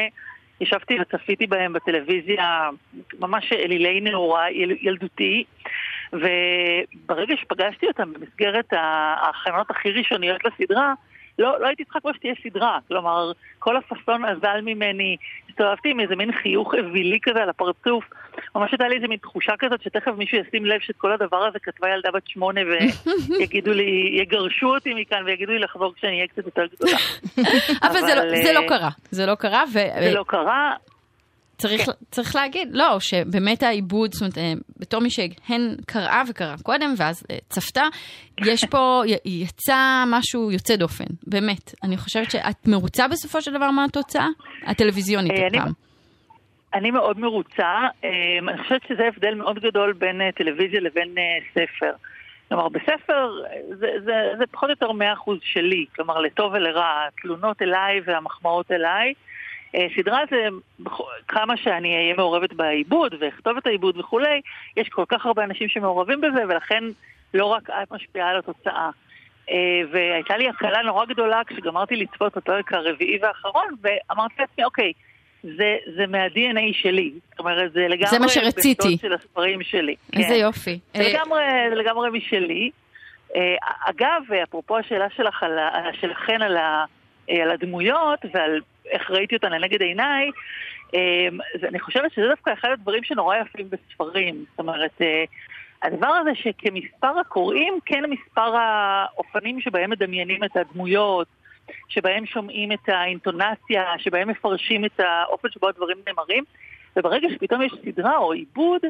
ישבתי וצפיתי בהם בטלוויזיה, ממש אלילי נעורה, יל, ילדותי, וברגע שפגשתי אותם במסגרת ההכנות הכי ראשוניות לסדרה, לא, לא הייתי צריכה כבר שתהיה סדרה, כלומר, כל הפאסון אזל ממני, הסתובבתי עם איזה מין חיוך אווילי כזה על הפרצוף, ממש הייתה לי איזה מין תחושה כזאת שתכף מישהו ישים לב שאת כל הדבר הזה כתבה ילדה בת שמונה ויגידו לי, יגרשו אותי מכאן ויגידו לי לחזור כשאני אהיה קצת יותר גדולה. אבל זה לא- אבל, זה לא אה, קרה. זה לא קרה, זה לא קרה, וצריך צריך להגיד, לא, שבאמת העיבוד, זאת אומרת, אה, בתור מי שהן קראה וקראה קודם, ואז אה, צפתה, יש פה, יצא משהו יוצא דופן, באמת. אני חושבת שאת מרוצה בסופו של דבר מהתוצאה? הטלוויזיונית אה, הפעם. אני מאוד מרוצה. אני חושבת שזה הבדל מאוד גדול בין טלוויזיה לבין ספר. כלומר, בספר זה, זה, זה פחות או יותר 100% שלי, כלומר, לטוב ולרע, התלונות אליי והמחמאות אליי. אה, סדרה זה, כמה שאני אהיה מעורבת בעיבוד ואכתוב את העיבוד וכולי, יש כל כך הרבה אנשים שמעורבים בזה, ולכן לא רק את משפיעה על התוצאה. אה, והייתה לי הקלה נורא גדולה כשגמרתי לצפות בפרק הרביעי והאחרון, ואמרתי לעצמי, אוקיי, זה, זה מה-DNA שלי. זאת אומרת, זה לגמרי... זה מה שרציתי. של הספרים שלי. איזה כן. יופי. זה אה, לגמרי, לגמרי משלי. אה, אגב, אפרופו השאלה שלך על שלכן על, ה, על הדמויות ועל איך ראיתי אותן לנגד עיניי, אז אני חושבת שזה דווקא אחד הדברים שנורא יפים בספרים. זאת אומרת, אה, הדבר הזה שכמספר הקוראים, כן מספר האופנים שבהם מדמיינים את הדמויות, שבהם שומעים את האינטונציה, שבהם מפרשים את האופן שבו הדברים נאמרים, וברגע שפתאום יש סדרה או עיבוד,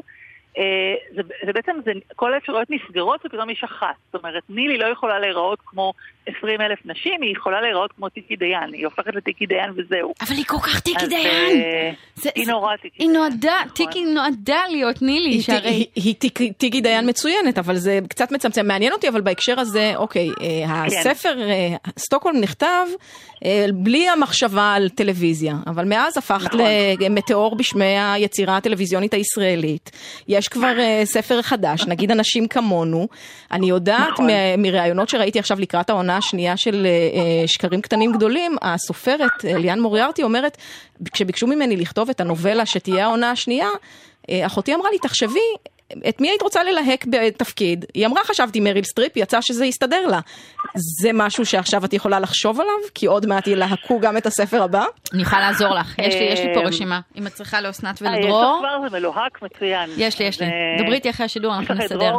זה, זה בעצם, זה, כל האפשרויות נסגרות ופתאום יש אחת. זאת אומרת, נילי לא יכולה להיראות כמו 20 אלף נשים, היא יכולה להיראות כמו טיקי דיין. היא הופכת לטיקי דיין וזהו. אבל היא כל כך טיקי אז, דיין. אה, זה- היא זה- נורא טיקי היא דיין. נועדה, נכון. טיקי נועדה להיות נילי, היא, שהרי... היא, היא טיק- טיקי דיין מצוינת, אבל זה קצת מצמצם. מעניין אותי, אבל בהקשר הזה, אוקיי, אה, הספר אה, סטוקהולם נכתב אה, בלי המחשבה על טלוויזיה, אבל מאז הפכת נכון. למטאור בשמי היצירה הטלוויזיונית הישראלית. יש כבר אה, ספר חדש, נגיד אנשים כמונו. אני יודעת נכון. מראיונות שראיתי עכשיו לקראת העונה השנייה של אה, שקרים קטנים גדולים, הסופרת ליאן מוריארטי אומרת, כשביקשו ממני לכתוב את הנובלה שתהיה העונה השנייה, אחותי אמרה לי, תחשבי, את מי היית רוצה ללהק בתפקיד? היא אמרה, חשבתי מריל סטריפ, יצא שזה יסתדר לה. זה משהו שעכשיו את יכולה לחשוב עליו? כי עוד מעט ילהקו גם את הספר הבא? אני יכולה לעזור לך, יש לי, יש לי פה אה, רשימה. אם את צריכה לאסנת אה, יש לך ולדרור, כבר, זה מלוהק, מצוין. יש לי, יש לי. אה, דברי איתי אחרי השידור, יש אנחנו נסדר.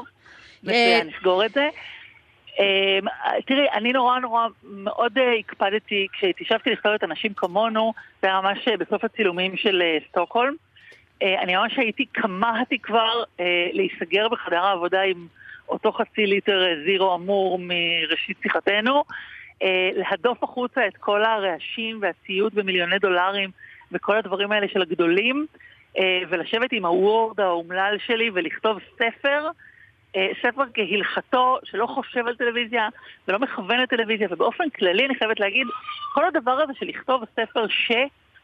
מצוין, נסגור את זה. אמ, תראי, אני נורא נורא מאוד אה, הקפדתי, כשהתיישבתי לכתוב את אנשים כמונו, זה היה ממש אה, בסוף הצילומים של אה, סטוקהולם. אה, אני ממש הייתי, כמהתי כבר אה, להיסגר בחדר העבודה עם אותו חצי ליטר אה, זירו אמור מראשית שיחתנו, להדוף החוצה את כל הרעשים והציוד במיליוני דולרים וכל הדברים האלה של הגדולים, ולשבת עם הוורד האומלל שלי ולכתוב ספר. ספר כהלכתו, שלא חושב על טלוויזיה ולא מכוון לטלוויזיה, ובאופן כללי אני חייבת להגיד, כל הדבר הזה של לכתוב ספר ש...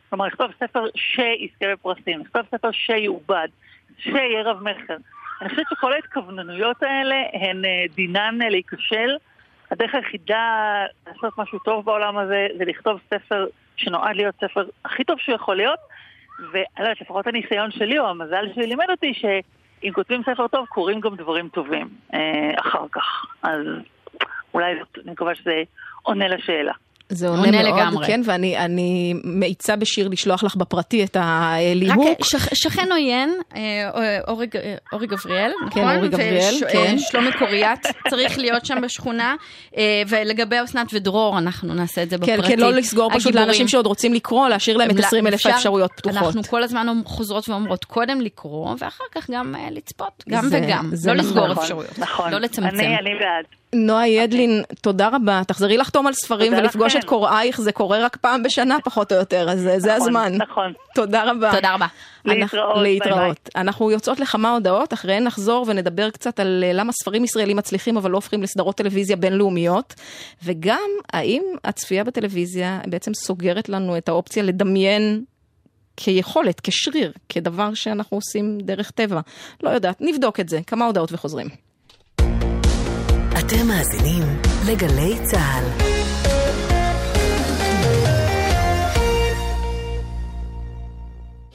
כלומר, לכתוב ספר שיזכה בפרסים, לכתוב ספר שיעובד, שיהיה רב מכר. אני חושבת שכל ההתכווננויות האלה הן אה, דינן אה, להיכשל. הדרך היחידה לעשות משהו טוב בעולם הזה זה לכתוב ספר שנועד להיות ספר הכי טוב שהוא יכול להיות, ואני יודעת, לפחות הניסיון שלי או המזל שלי לימד אותי שאם כותבים ספר טוב, קורים גם דברים טובים אה, אחר כך. אז אולי אני מקווה שזה עונה לשאלה. זה עונה, עונה מאוד, לגמרי. כן, ואני אני מאיצה בשיר לשלוח לך בפרטי את רק הליהוק. אה, שכ- שכן עוין, אה, אורי ג- אה, אורי גבריאל, נכון? אורי גבריאל, וש- כן. אה, שלומי קוריאט צריך להיות שם בשכונה, אה, ולגבי אסנת ודרור אנחנו נעשה את זה בפרטי. כן, כן, לא לסגור פשוט הגיבורים. לאנשים שעוד רוצים לקרוא, להשאיר להם את לא, 20 אלף אפשר- האפשרויות פתוחות. אנחנו כל הזמן חוזרות ואומרות, קודם לקרוא, ואחר כך גם אה, לצפות, גם זה- וגם. זה לא נכון. לסגור נכון, אפשרויות. נכון. לא לצמצם. אני, אני בעד. נועה ידלין, תודה רבה. תחזרי לחתום על ספרים ולפגוש לכם. את קוראייך, זה קורה רק פעם בשנה פחות או יותר, אז אה, זה נכון, הזמן. נכון. תודה רבה. תודה רבה. אנחנו- להתראות, ביי להתראות. אנחנו יוצאות לכמה הודעות, אחריהן נחזור ונדבר קצת על אה, למה ספרים ישראלים מצליחים אבל לא הופכים לסדרות טלוויזיה בינלאומיות, וגם האם הצפייה בטלוויזיה בעצם סוגרת לנו את האופציה לדמיין כיכולת, כשריר, כדבר שאנחנו עושים דרך טבע. לא יודעת, נבדוק את זה. כמה הודעות וחוזרים. אתם מאזינים לגלי צה"ל.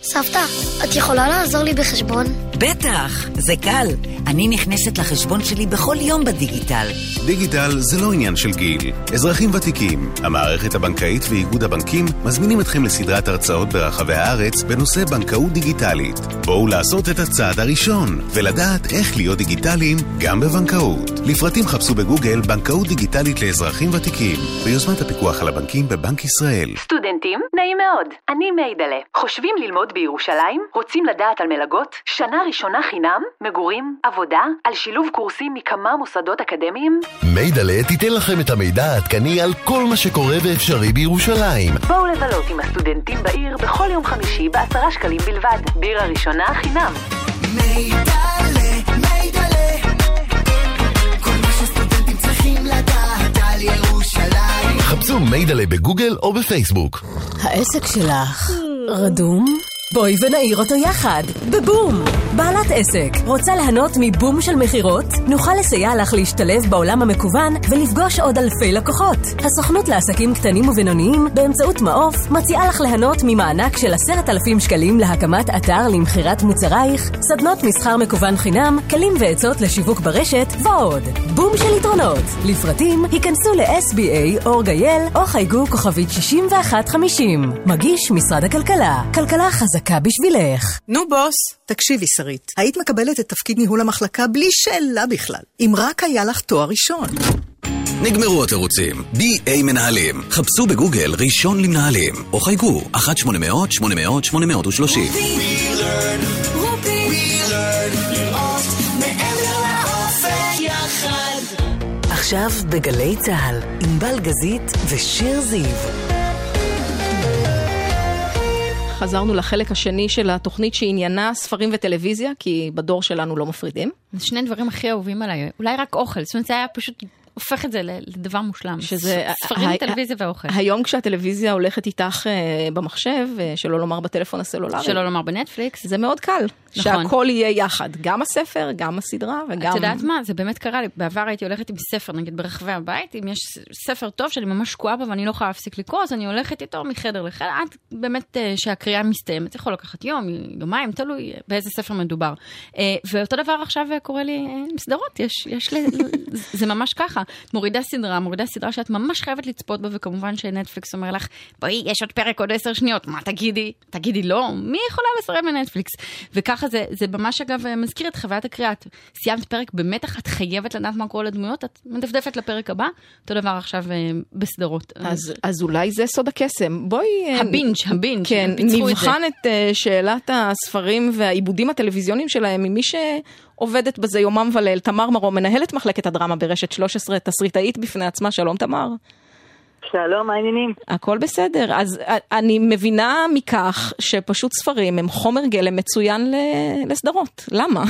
סבתא, את יכולה לעזור לי בחשבון? בטח, זה קל. אני נכנסת לחשבון שלי בכל יום בדיגיטל. דיגיטל זה לא עניין של גיל. אזרחים ותיקים, המערכת הבנקאית ואיגוד הבנקים מזמינים אתכם לסדרת הרצאות ברחבי הארץ בנושא בנקאות דיגיטלית. בואו לעשות את הצעד הראשון ולדעת איך להיות דיגיטליים גם בבנקאות. לפרטים חפשו בגוגל בנקאות דיגיטלית לאזרחים ותיקים ביוזמת הפיקוח על הבנקים בבנק ישראל. סטודנטים, נעים מאוד. אני מיידלה. חושבים ללמוד בירושלים? רוצים לדעת על מלגות? שנה ראשונה חינם? מגורים? עבודה? על שילוב קורסים מכמה מוסדות אקדמיים? מיידלה תיתן לכם את המידע העדכני על כל מה שקורה ואפשרי בירושלים. בואו לבלות עם הסטודנטים בעיר בכל יום חמישי בעשרה שקלים בלבד. בירה ראשונה חינם. חפשו מיידלה בגוגל או בפייסבוק. העסק שלך רדום? בואי ונעיר אותו יחד, בבום! בעלת עסק, רוצה ליהנות מבום של מכירות? נוכל לסייע לך להשתלב בעולם המקוון ולפגוש עוד אלפי לקוחות. הסוכנות לעסקים קטנים ובינוניים, באמצעות מעוף, מציעה לך ליהנות ממענק של עשרת אלפים שקלים להקמת אתר למכירת מוצרייך, סדנות מסחר מקוון חינם, כלים ועצות לשיווק ברשת, ועוד. בום של יתרונות. לפרטים, היכנסו ל-SBA או גייל או חייגו כוכבית 6150. מגיש משרד הכלכלה. כלכלה חזקה דקה בשבילך. נו בוס, תקשיבי שרית, היית מקבלת את תפקיד ניהול המחלקה בלי שאלה בכלל, אם רק היה לך תואר ראשון. נגמרו התירוצים. BA מנהלים. חפשו בגוגל ראשון למנהלים, או חייגו 1-800-800-830. עכשיו בגלי צה"ל, עם בלגזית ושיר זיו. חזרנו לחלק השני של התוכנית שעניינה ספרים וטלוויזיה, כי בדור שלנו לא מפרידים. זה שני דברים הכי אהובים עליי, אולי רק אוכל, זאת אומרת זה היה פשוט הופך את זה לדבר מושלם. שזה... ספרים, ה- טלוויזיה ואוכל. היום כשהטלוויזיה הולכת איתך אה, במחשב, אה, שלא לומר בטלפון הסלולרי. שלא לומר בנטפליקס. זה מאוד קל. נכון. שהכל יהיה יחד. גם הספר, גם הסדרה וגם... את יודעת מה? זה באמת קרה לי. בעבר הייתי הולכת עם ספר, נגיד ברחבי הבית, אם יש ספר טוב שאני ממש שקועה בו ואני לא יכולה להפסיק לקרוא, אז אני הולכת איתו מחדר לחדר, עד באמת אה, שהקריאה מסתיימת. זה יכול לקחת יום, יומיים, תלוי באיזה ספר מדובר. אה, ואותו דבר עכשיו קורה לי אה, עם סדרות, יש, יש ל... זה ממש ככה. את מורידה סדרה, מורידה סדרה שאת ממש חייבת לצפות בה, וכמובן שנטפליקס אומר לך, בואי, יש עוד פרק עוד עשר שניות, מה תגידי? תגידי לא, מי יכולה לסרב לנטפליקס? וככה זה, זה ממש אגב מזכיר את חוויית הקריאה. את סיימת פרק במתח, את חייבת לדעת מה קורה לדמויות, את מדפדפת לפרק הבא, אותו דבר עכשיו אה, בסדרות. אז, אז אולי זה סוד הקסם. בואי... אה, הבינג', הבינג', כן, את נבחן זה. את אה, שאלת הספרים והעיבודים הטלוויזיוניים שלהם ממי שעובדת בזה יומם וליל. תמר מרום, מנהלת מחלקת הדרמה ברשת 13, תסריטאית בפני עצמה. שלום תמר. שלום, מה העניינים? הכל בסדר. אז אה, אני מבינה מכך שפשוט ספרים הם חומר גלם מצוין לסדרות. למה?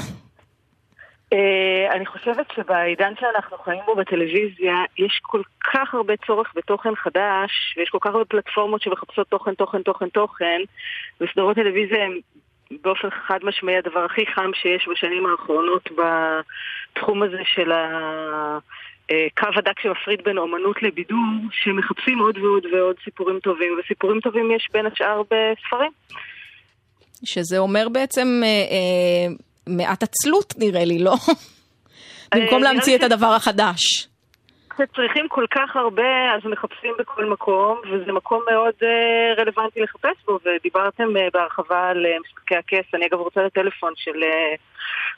אה, אני חושבת שבעידן שאנחנו חיים בו בטלוויזיה, יש כל כך הרבה צורך בתוכן חדש, ויש כל כך הרבה פלטפורמות שמחפשות תוכן, תוכן, תוכן, תוכן, וסדרות טלוויזיה הם באופן חד משמעי הדבר הכי חם שיש בשנים האחרונות בתחום הזה של הקו הדק שמפריד בין אומנות לבידור, שמחפשים עוד ועוד ועוד סיפורים טובים, וסיפורים טובים יש בין השאר בספרים. שזה אומר בעצם אה, אה, מעט עצלות נראה לי, לא? במקום נראה להמציא את הדבר החדש. כשצריכים כל כך הרבה, אז מחפשים בכל מקום, וזה מקום מאוד אה, רלוונטי לחפש בו, ודיברתם אה, בהרחבה על אה, משחקי הכס. אני אגב רוצה לטלפון של... אה,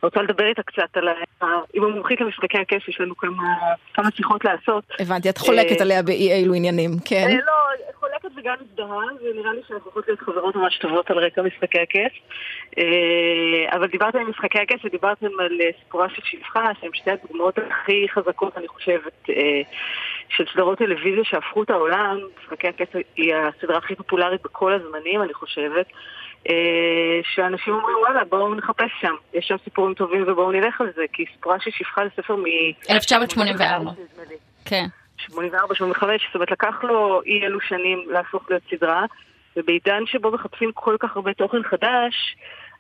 רוצה לדבר איתה קצת על ה... עם המומחית למשחקי הכס, יש לנו כמה, כמה שיחות לעשות. הבנתי, את חולקת אה, עליה באי אילו עניינים, כן? אה, לא, חולקת וגם מזדהה, ונראה לי שאנחנו יכולות להיות חברות ממש טובות על רקע משחקי הכס. אה, אבל דיברתם על משחקי הכס ודיברתם על סיפורה של שפחה, שהן שתי הדוגמאות הכי חזקות, אני חושבת, של סדרות טלוויזיה שהפכו את העולם. משחקי הכס היא הסדרה הכי פופולרית בכל הזמנים, אני חושבת. אה, שאנשים אומרים, וואלה, בואו נחפש שם. יש שם סיפורים טובים ובואו נלך על זה, כי סיפורה של שפחה זה ספר מ... 1984. כן. 84, 85, זאת אומרת לקח לו אי אלו שנים להפוך להיות סדרה, ובעידן שבו מחפשים כל כך הרבה תוכן חדש,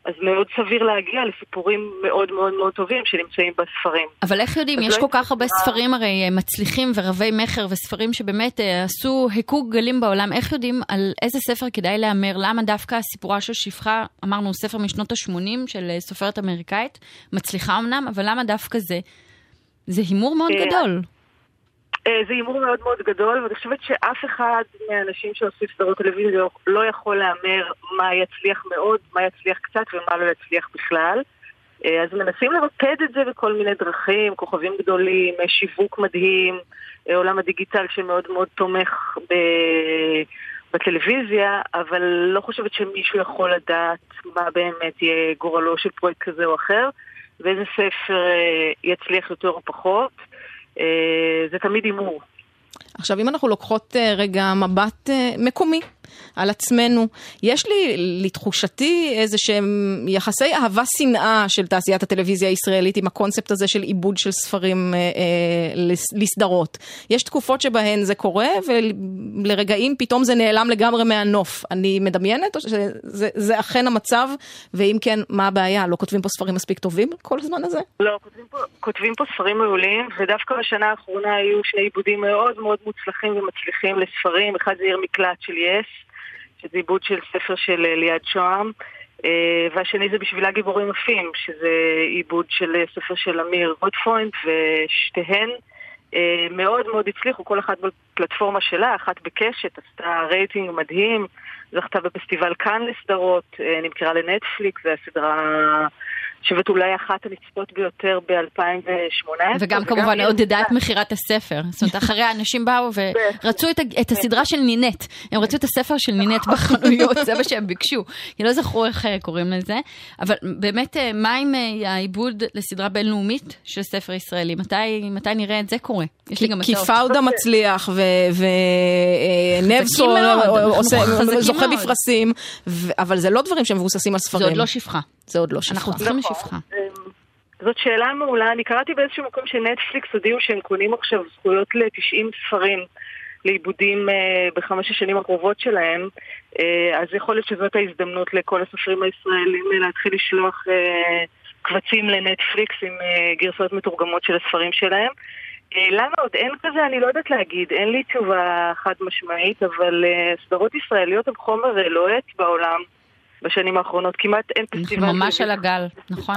אז מאוד סביר להגיע לסיפורים מאוד מאוד מאוד טובים שנמצאים בספרים. אבל איך יודעים, יש לא כל כך הרבה ספרים הרי אה, מצליחים ורבי מכר וספרים שבאמת אה, עשו היכו גלים בעולם, איך יודעים על איזה ספר כדאי להמר? למה דווקא סיפורה של שפחה, אמרנו ספר משנות ה-80 של אה, סופרת אמריקאית, מצליחה אמנם, אבל למה דווקא זה? זה הימור מאוד גדול. אה, זה הימור מאוד מאוד גדול, ואני חושבת שאף אחד מהאנשים שעושים סדרות טלוויזיה לא- לא יכול להמר מה יצליח מאוד, מה יצליח קצת ומה לא יצליח בכלל. אה, אז מנסים למקד את זה בכל מיני דרכים, כוכבים גדולים, אה, שיווק מדהים, עולם הדיגיטל שמאוד מאוד תומך ב... בטלוויזיה, אבל לא חושבת שמישהו יכול לדעת מה באמת יהיה גורלו של פרויקט כזה או אחר, ואיזה ספר יצליח יותר או פחות. אה, זה תמיד הימור. עכשיו, אם אנחנו לוקחות אה, רגע מבט אה, מקומי על עצמנו, יש לי, לתחושתי, איזה שהם יחסי אהבה-שנאה של תעשיית הטלוויזיה הישראלית עם הקונספט הזה של עיבוד של ספרים אה, אה, לס- לסדרות. יש תקופות שבהן זה קורה, ולרגעים פתאום זה נעלם לגמרי מהנוף. אני מדמיינת, או שזה זה אכן המצב, ואם כן, מה הבעיה? לא כותבים פה ספרים מספיק טובים כל הזמן הזה? לא, כותבים פה, כותבים פה ספרים מעולים, ודווקא בשנה האחרונה היו שני עיבודים מאוד מאוד מוצלחים ומצליחים לספרים. אחד זה עיר מקלט של יס, שזה עיבוד של ספר של ליעד שוהם, אה, והשני זה בשבילה גיבורים עפים, שזה עיבוד של אה, ספר של אמיר גוטפרוינד, ושתיהן אה, מאוד מאוד הצליחו, כל אחת בפלטפורמה שלה, אחת בקשת, עשתה רייטינג מדהים, זכתה בפסטיבל כאן לסדרות, אה, נמכרה לנטפליקס, זו הסדרה שווית אולי אחת הנצפות ביותר ב-2018. וגם כמובן עודדה את מכירת הספר. זאת אומרת, אחרי האנשים באו ורצו את, הסדרה של נינט. הם רצו את הספר של נינט בחנויות, זה מה שהם ביקשו. כי לא זכרו איך אה, קוראים לזה. אבל באמת, אה, מה עם העיבוד לסדרה בינלאומית של ספר ישראלי? מתי, מתי נראה את זה קורה? יש לי גם כי הצעות. פאודה מצליח, ונבסון אנחנו חזקים זוכה. בפרסים, אבל זה לא דברים שמבוססים על ספרים. זה עוד לא שפחה. זה עוד לא שפחה. אנחנו צריכים לשפחה. זאת שאלה מעולה. אני קראתי באיזשהו מקום שנטפליקס הודיעו שהם קונים עכשיו זכויות ל-90 ספרים לעיבודים אה, בחמש השנים הקרובות שלהם. אה, אז יכול להיות שזאת ההזדמנות לכל הסופרים הישראלים אה, להתחיל לשלוח אה, קבצים לנטפליקס עם אה, גרסאות מתורגמות של הספרים שלהם. אה, למה עוד אין כזה? אני לא יודעת להגיד. אין לי תשובה חד משמעית, אבל אה, סדרות ישראליות הן חומר אה, לוהט בעולם. בשנים האחרונות, כמעט אין פסטיבל. אנחנו ממש על הגל, נכון.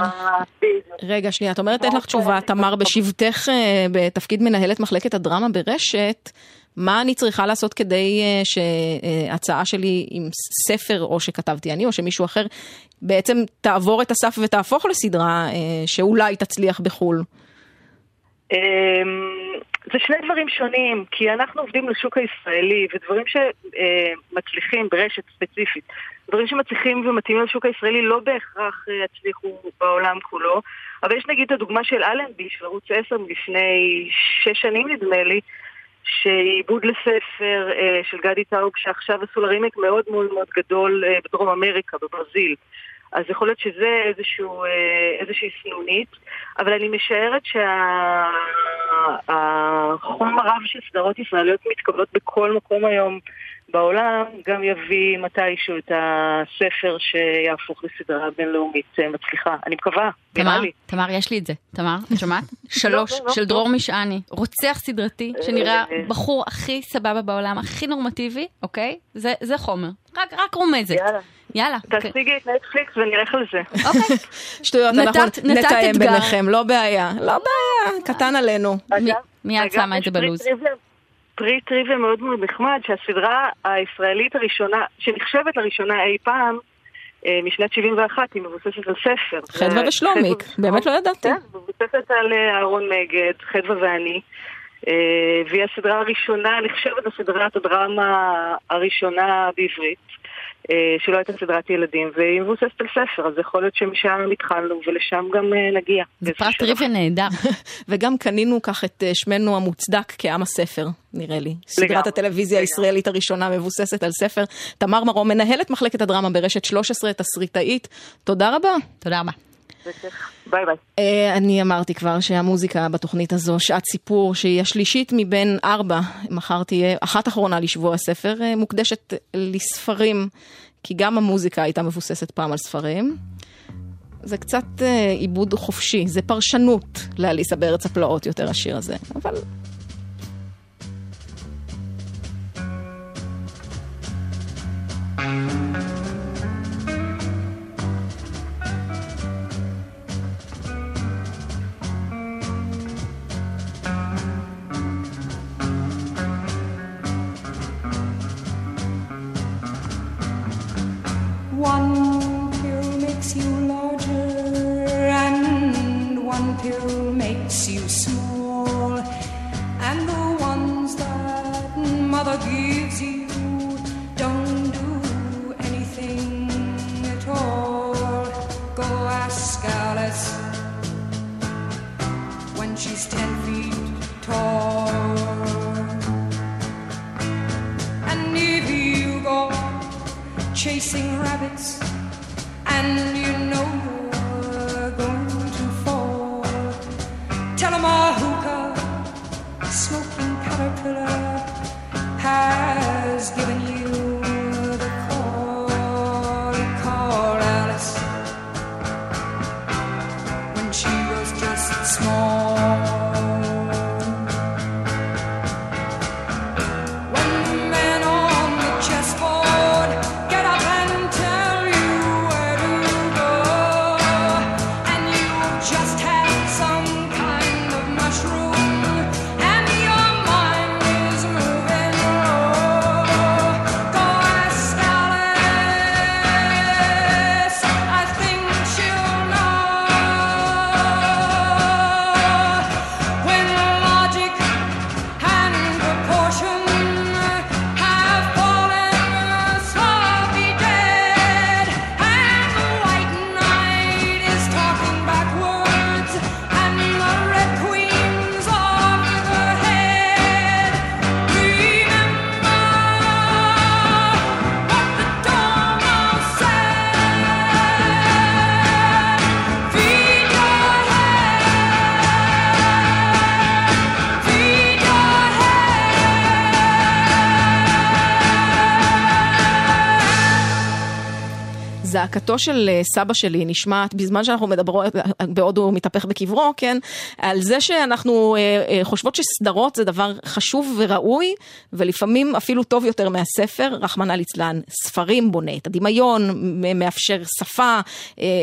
רגע, שנייה, את אומרת אין לך תשובה, תמר, בשבתך בתפקיד מנהלת מחלקת הדרמה ברשת, מה אני צריכה לעשות כדי שהצעה שלי עם ספר, או שכתבתי אני, או שמישהו אחר, בעצם תעבור את הסף ותהפוך לסדרה שאולי תצליח בחו"ל? אמ, זה שני דברים שונים, כי אנחנו עובדים לשוק הישראלי, ודברים שמצליחים ברשת ספציפית, דברים שמצליחים ומתאימים לשוק הישראלי לא בהכרח אה, יצליחו בעולם כולו, אבל יש נגיד את הדוגמה של אלנבי, של ערוץ 10 מלפני שש שנים נדמה לי, שעיבוד לספר אה, של גדי טאוב, שעכשיו עשו לה רימק מאוד מאוד מאוד גדול אה, בדרום אמריקה, בברזיל. אז יכול להיות שזה איזשהו, אה, איזושהי סנונית, אבל אני משערת שהחום הרב של סדרות ישראליות מתקבלות בכל מקום היום בעולם, גם יביא מתישהו את הספר שיהפוך לסדרה בינלאומית אה, מצליחה. אני מקווה, נראה תמר, לי. תמר, יש לי את זה. תמר, את שומעת? שלוש, לא, לא. של דרור משעני. רוצח סדרתי, שנראה אה. בחור הכי סבבה בעולם, הכי נורמטיבי, אוקיי? זה זה חומר. רק רק רומזת. יאללה. יאללה. תשיגי את נטפליקס ונלך על זה. שטויות, נתת- אנחנו נתאם. ביניכם, לא בעיה, לא בעיה, קטן עלינו. מי- מיד שמה את יש זה בלוז. פרי טריוויה מאוד מאוד נחמד, שהסדרה הישראלית הראשונה, שנחשבת לראשונה אי פעם, אה, משנת 71, היא מבוססת על ספר. חדווה אה, ושלומיק, באמת לא ידעתי. כן, מבוססת על אה, אהרון מגד, חדווה ואני. והיא הסדרה הראשונה, נחשבת לסדרת הדרמה הראשונה בעברית, שלא הייתה סדרת ילדים, והיא מבוססת על ספר, אז יכול להיות שמשם התחלנו ולשם גם אה, נגיע. זה פרט טריוויה נהדר. וגם קנינו כך את אה, שמנו המוצדק כעם הספר, נראה לי. סדרת הטלוויזיה הישראלית הראשונה מבוססת על ספר. תמר מרום, מנהלת מחלקת הדרמה ברשת 13, תסריטאית. תודה רבה. תודה רבה. ביי ביי. אה, אני אמרתי כבר שהמוזיקה בתוכנית הזו, שעת סיפור, שהיא השלישית מבין ארבע, מחר תהיה אחת אחרונה לשבוע הספר, אה, מוקדשת לספרים, כי גם המוזיקה הייתה מבוססת פעם על ספרים. זה קצת אה, עיבוד חופשי, זה פרשנות לאליסה בארץ הפלאות יותר השיר הזה, אבל... One pill makes you small. And the ones that mother gives you don't do anything at all. Go ask Alice when she's ten feet tall. And if you go chasing rabbits and you know זעקתו של אה, סבא שלי נשמעת בזמן שאנחנו מדברות, אה, בעוד הוא מתהפך בקברו, כן? על זה שאנחנו אה, חושבות שסדרות זה דבר חשוב וראוי, ולפעמים אפילו טוב יותר מהספר, רחמנא ליצלן. ספרים בונה את הדמיון, מאפשר שפה,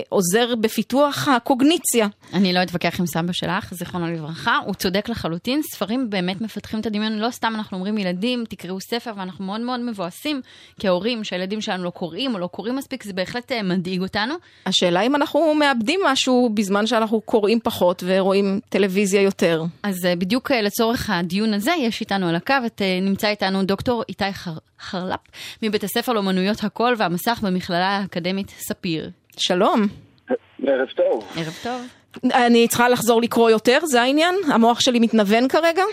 עוזר בפיתוח הקוגניציה. אני לא אתווכח עם סבא שלך, זיכרונו לברכה, הוא צודק לחלוטין, ספרים באמת מפתחים את הדמיון, לא סתם אנחנו אומרים ילדים, תקראו ספר, ואנחנו מאוד מאוד מבואסים כהורים שהילדים שלנו לא קוראים או לא קוראים מספיק, זה בהחלט מדאיג אותנו. השאלה אם אנחנו מאבדים משהו בזמן שאנחנו קוראים פחות ורואים טלוויזיה יותר. אז אה, בדיוק אה, לצורך הדיון הזה, יש איתנו על הקו, את, אה, נמצא איתנו דוקטור איתי חר... חרלפ, מבית הספר לאומנויות הקול והמסך במכללה האקדמית ספיר. שלום. ערב טוב. ערב טוב. אני צריכה לחזור לקרוא יותר, זה העניין? המוח שלי מתנוון כרגע?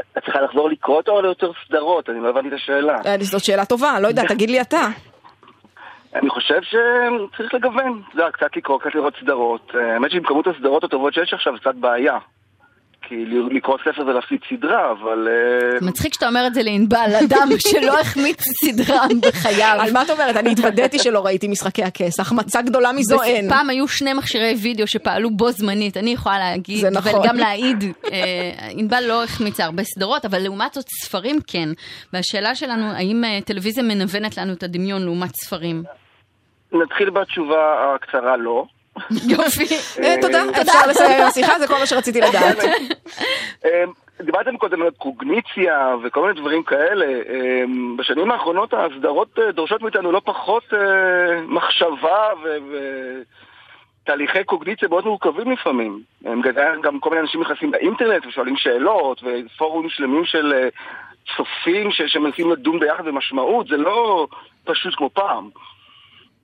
את צריכה לחזור לקרוא אותו או ליותר סדרות? אני לא הבנתי את השאלה. זאת שאלה טובה, לא יודע, תגיד לי אתה. אני חושב שצריך לגוון. יודע, קצת לקרוא, קצת לראות סדרות. אה, האמת שעם כמות הסדרות הטובות שיש עכשיו, קצת בעיה. כי לקרוא ספר זה להפסיד סדרה, אבל... אה, מצחיק שאתה אומר את זה לענבל, אדם שלא החמיץ סדרה בחייו. על מה את אומרת? אני התוודעתי שלא ראיתי משחקי הכס, החמצה גדולה מזו אין. פעם היו שני מכשירי וידאו שפעלו בו זמנית, אני יכולה להגיד, זה נכון. וגם להעיד, אה, ענבל לא החמיצה הרבה סדרות, אבל לעומת זאת ספרים כן. והשאלה שלנו, האם טלוויזיה מנוונת לנו את הדמיון לעומת ספרים? נתחיל בתשובה הקצרה לא. יופי. אה, תודה, אפשר לסיים עם השיחה, זה כל מה שרציתי לדעת. אה, דיברתם קודם על קוגניציה וכל מיני דברים כאלה. אה, בשנים האחרונות הסדרות אה, דורשות מאיתנו לא פחות מחשבה ותהליכי קוגניציה מאוד מורכבים לפעמים. הם גם- גם כל מיני אנשים נכנסים לאינטרנט ושואלים שאלות ופורומים שלמים של צופים שמנסים לדון ביחד במשמעות, זה לא פשוט כמו פעם.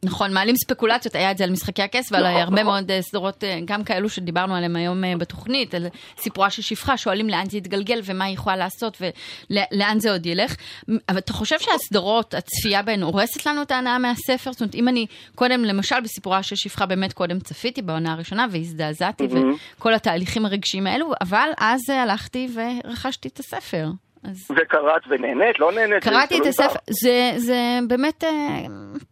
נכון, מעלים ספקולציות, היה את זה על משחקי הכס ועל נכון, הרבה נכון. מאוד אה, סדרות, אה, גם כאלו שדיברנו עליהם היום אה, בתוכנית, על סיפורה של שפחה, שואלים לאן זה יתגלגל ומה היא יכולה לעשות ולאן זה עוד ילך. אבל אתה חושב שהסדרות, הצפייה בהן הורסת לנו את ההנאה מהספר? זאת אומרת, אם אני קודם, למשל בסיפורה של שפחה, באמת קודם צפיתי בעונה הראשונה והזדעזעתי, מהמם. וכל התהליכים הרגשיים האלו, אבל אז הלכתי ורכשתי את הספר. אז וקראת ונהנית, לא נהנית? קראתי את הספר. זה, זה באמת אה,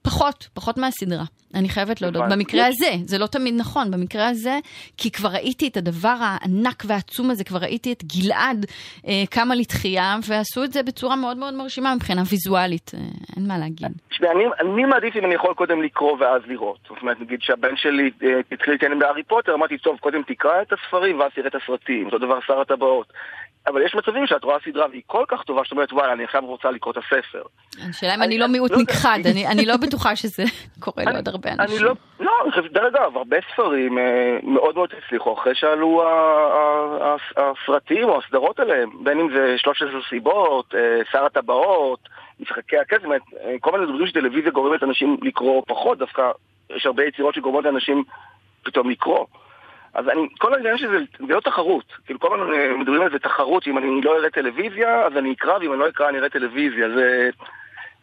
פחות, פחות מהסדרה. אני חייבת להודות. במקרה הזה, זה לא תמיד נכון, במקרה הזה, כי כבר ראיתי את הדבר הענק והעצום הזה, כבר ראיתי את גלעד אה, קמה לתחייה, ועשו את זה בצורה מאוד מאוד מרשימה מבחינה ויזואלית, אה, אין מה להגיד. תשמע, אני, אני מעדיף אם אני יכול קודם לקרוא ואז לראות. זאת אומרת, נגיד שהבן שלי אה, התחיל להתעניין בהארי פוטר, אמרתי, טוב, קודם תקרא את הספרים ואז תראה את הסרטים. אותו דבר שר הטבעות. אבל יש מצבים שאת רואה סדרה והיא כל כך טובה, שאת אומרת, וואלה, אני עכשיו רוצה לקרוא את הספר. השאלה אם אני לא מיעוט נכחד, אני אני לא בטוחה שזה קורה לעוד הרבה אני אנשים. לא, לא, דרך אגב, הרבה ספרים אה, מאוד מאוד הצליחו אחרי שעלו הסרטים או הסדרות עליהם, בין אם זה 13 סיבות, אה, שר הטבעות, משחקי הכסף, אה, כל מיני דברים שטלוויזיה גורמת אנשים לקרוא פחות, דווקא יש הרבה יצירות שגורמות לאנשים פתאום לקרוא. אז אני, כל העניין שזה זה לא תחרות, כאילו כל הזמן אה, מדברים על זה תחרות, שאם אני לא אראה טלוויזיה, אז אני אקרא, ואם אני לא אקרא אני אראה טלוויזיה, זה...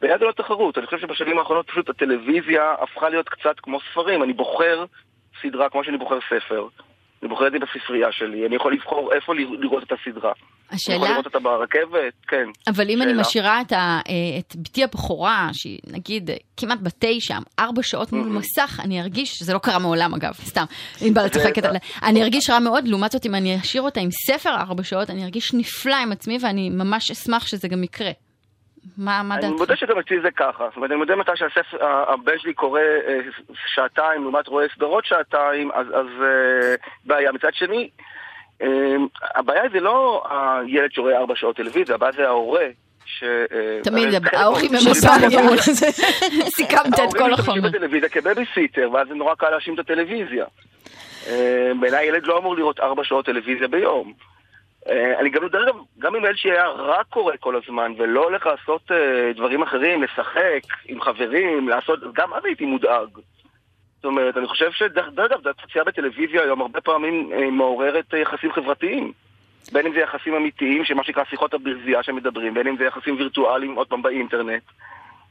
בעיניי זה לא תחרות, אני חושב שבשנים האחרונות פשוט הטלוויזיה הפכה להיות קצת כמו ספרים, אני בוחר סדרה כמו שאני בוחר ספר. אני בוחר את זה בספרייה שלי, אני יכול לבחור איפה לראות את הסדרה. אני יכול השאלה, לראות אותה ברכבת, כן. אבל אם אני שאלה. משאירה את, ה, אה, את בתי הבכורה, שהיא נגיד אה, כמעט בת תשע, ארבע שעות מול מסך, אני ארגיש, זה לא קרה מעולם אגב, סתם, ענבל צוחקת עליה, אני ארגיש רע מאוד, לעומת זאת אם אני אשאיר אותה עם ספר ארבע שעות, אני ארגיש נפלא עם עצמי ואני ממש אשמח שזה גם יקרה. מה, מה אני דעתך? מודה שגם אצלי זה ככה. זאת אומרת, אני מודה מתי שהבן שלי קורא אה, שעתיים לעומת רואה סדרות שעתיים, אז אז, בעיה. מצד שני, הבעיה זה לא הילד שרואה ארבע שעות טלוויזיה, הבעיה זה ההורה. ש... אה, תמיד, ההורים הם. משתמשים סיכמת את כל ההורים החומר. משתמשים בטלוויזיה כבייביסיטר, ואז זה נורא קל להאשים את הטלוויזיה. אה, בעיניי ילד לא אמור לראות ארבע שעות טלוויזיה ביום. אה, אני גם, דרך אגב, גם אם ילד שלי היה רק קורא כל הזמן, ולא הולך לעשות אה, דברים אחרים, לשחק עם חברים, לעשות, גם אז הייתי מודאג. זאת אומרת, אני חושב שדרך דרך אגב, הצפייה בטלוויזיה היום הרבה פעמים אה, מעוררת אה, יחסים חברתיים. בין אם זה יחסים אמיתיים, שמה שנקרא שיחות הברזייה שמדברים, בין אם זה יחסים וירטואליים, עוד פעם, באינטרנט.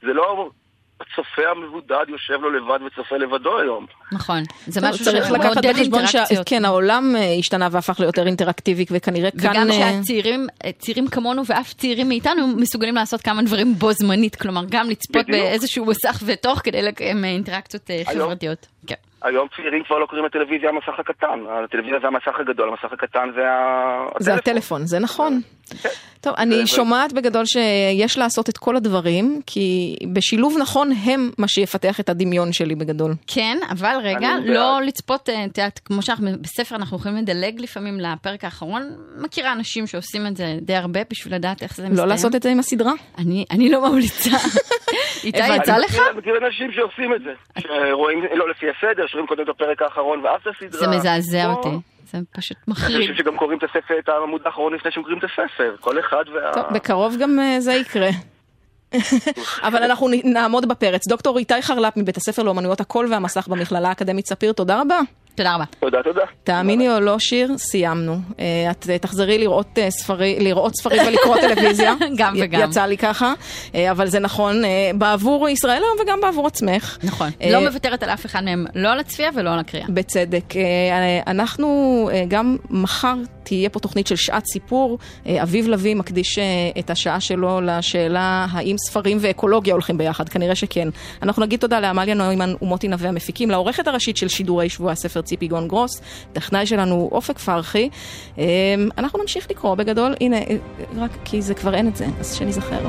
זה לא הצופה המבודד יושב לו לבד וצופה לבדו היום. נכון. זה משהו צריך לקחת בחשבון. שכן, העולם אה, השתנה והפך ליותר אינטראקטיבי, וכנראה כאן... וגם אה, שהצעירים, צעירים כמונו ואף צעירים מאיתנו מסוגלים לעשות כמה דברים בו זמנית, כלומר גם לצפות בדיוק. באיזשהו מסך ותוך כדי לקיים אה, אינטראקציות אה, היום- חברתיות. כן. היום צעירים כבר לא קוראים לטלוויזיה המסך הקטן, הטלוויזיה זה המסך הגדול, המסך הקטן זה ה... זה הטלפון, זה נכון. טוב, אני שומעת בגדול שיש לעשות את כל הדברים, כי בשילוב נכון הם מה שיפתח את הדמיון שלי בגדול. כן, אבל רגע, לא. לצפות, אה, את יודעת, כמו שאנחנו בספר אנחנו יכולים לדלג לפעמים לפרק האחרון, מכירה אנשים שעושים את זה די הרבה בשביל לדעת איך זה מסתיים. לא לעשות את זה עם הסדרה? אני, אני לא ממליצה. איתי, יצא אני לך? מכיר- מכיר אנשים שעושים את זה, שרואים, לא לפי הסדר, שרואים קודם את הפרק האחרון ואז את הסדרה. זה מזעזע או- אותי, זה פשוט יש מחריד. אנשים שגם קוראים את הספר, את העמוד האחרון לפני שהם קוראים את הספר, כל אחד וה... טוב, בקרוב גם אה, זה יקרה. אבל אנחנו נעמוד בפרץ. דוקטור איתי חרל"פ מבית הספר לאומנויות הקול והמסך במכללה האקדמית ספיר, תודה רבה. תודה רבה. תודה, תודה. תאמיני או לא, שיר, סיימנו. אה, את אה, תחזרי לראות אה, ספרי- לראות ספרים ולקרוא טלוויזיה. גם וגם. יצא לי ככה, אבל זה נכון בעבור ישראל היום וגם בעבור עצמך. נכון. לא מוותרת על אף אחד מהם, לא על הצפייה ולא על הקריאה. בצדק. אנחנו גם מחר תהיה פה תוכנית של שעת סיפור. אביב לביא מקדיש את השעה שלו לשאלה האם ספרים ואקולוגיה הולכים ביחד, כנראה שכן. אנחנו נגיד תודה לעמליה נוימן ומוטי נווה המפיקים, לעורכת הראשית של שידורי שבוע הספר ציפי גון גרוס, טכנאי שלנו אופק פרחי. אה, אנחנו נמשיך לקרוא בגדול, הנה, רק כי זה כבר אין את זה, אז שניזכר.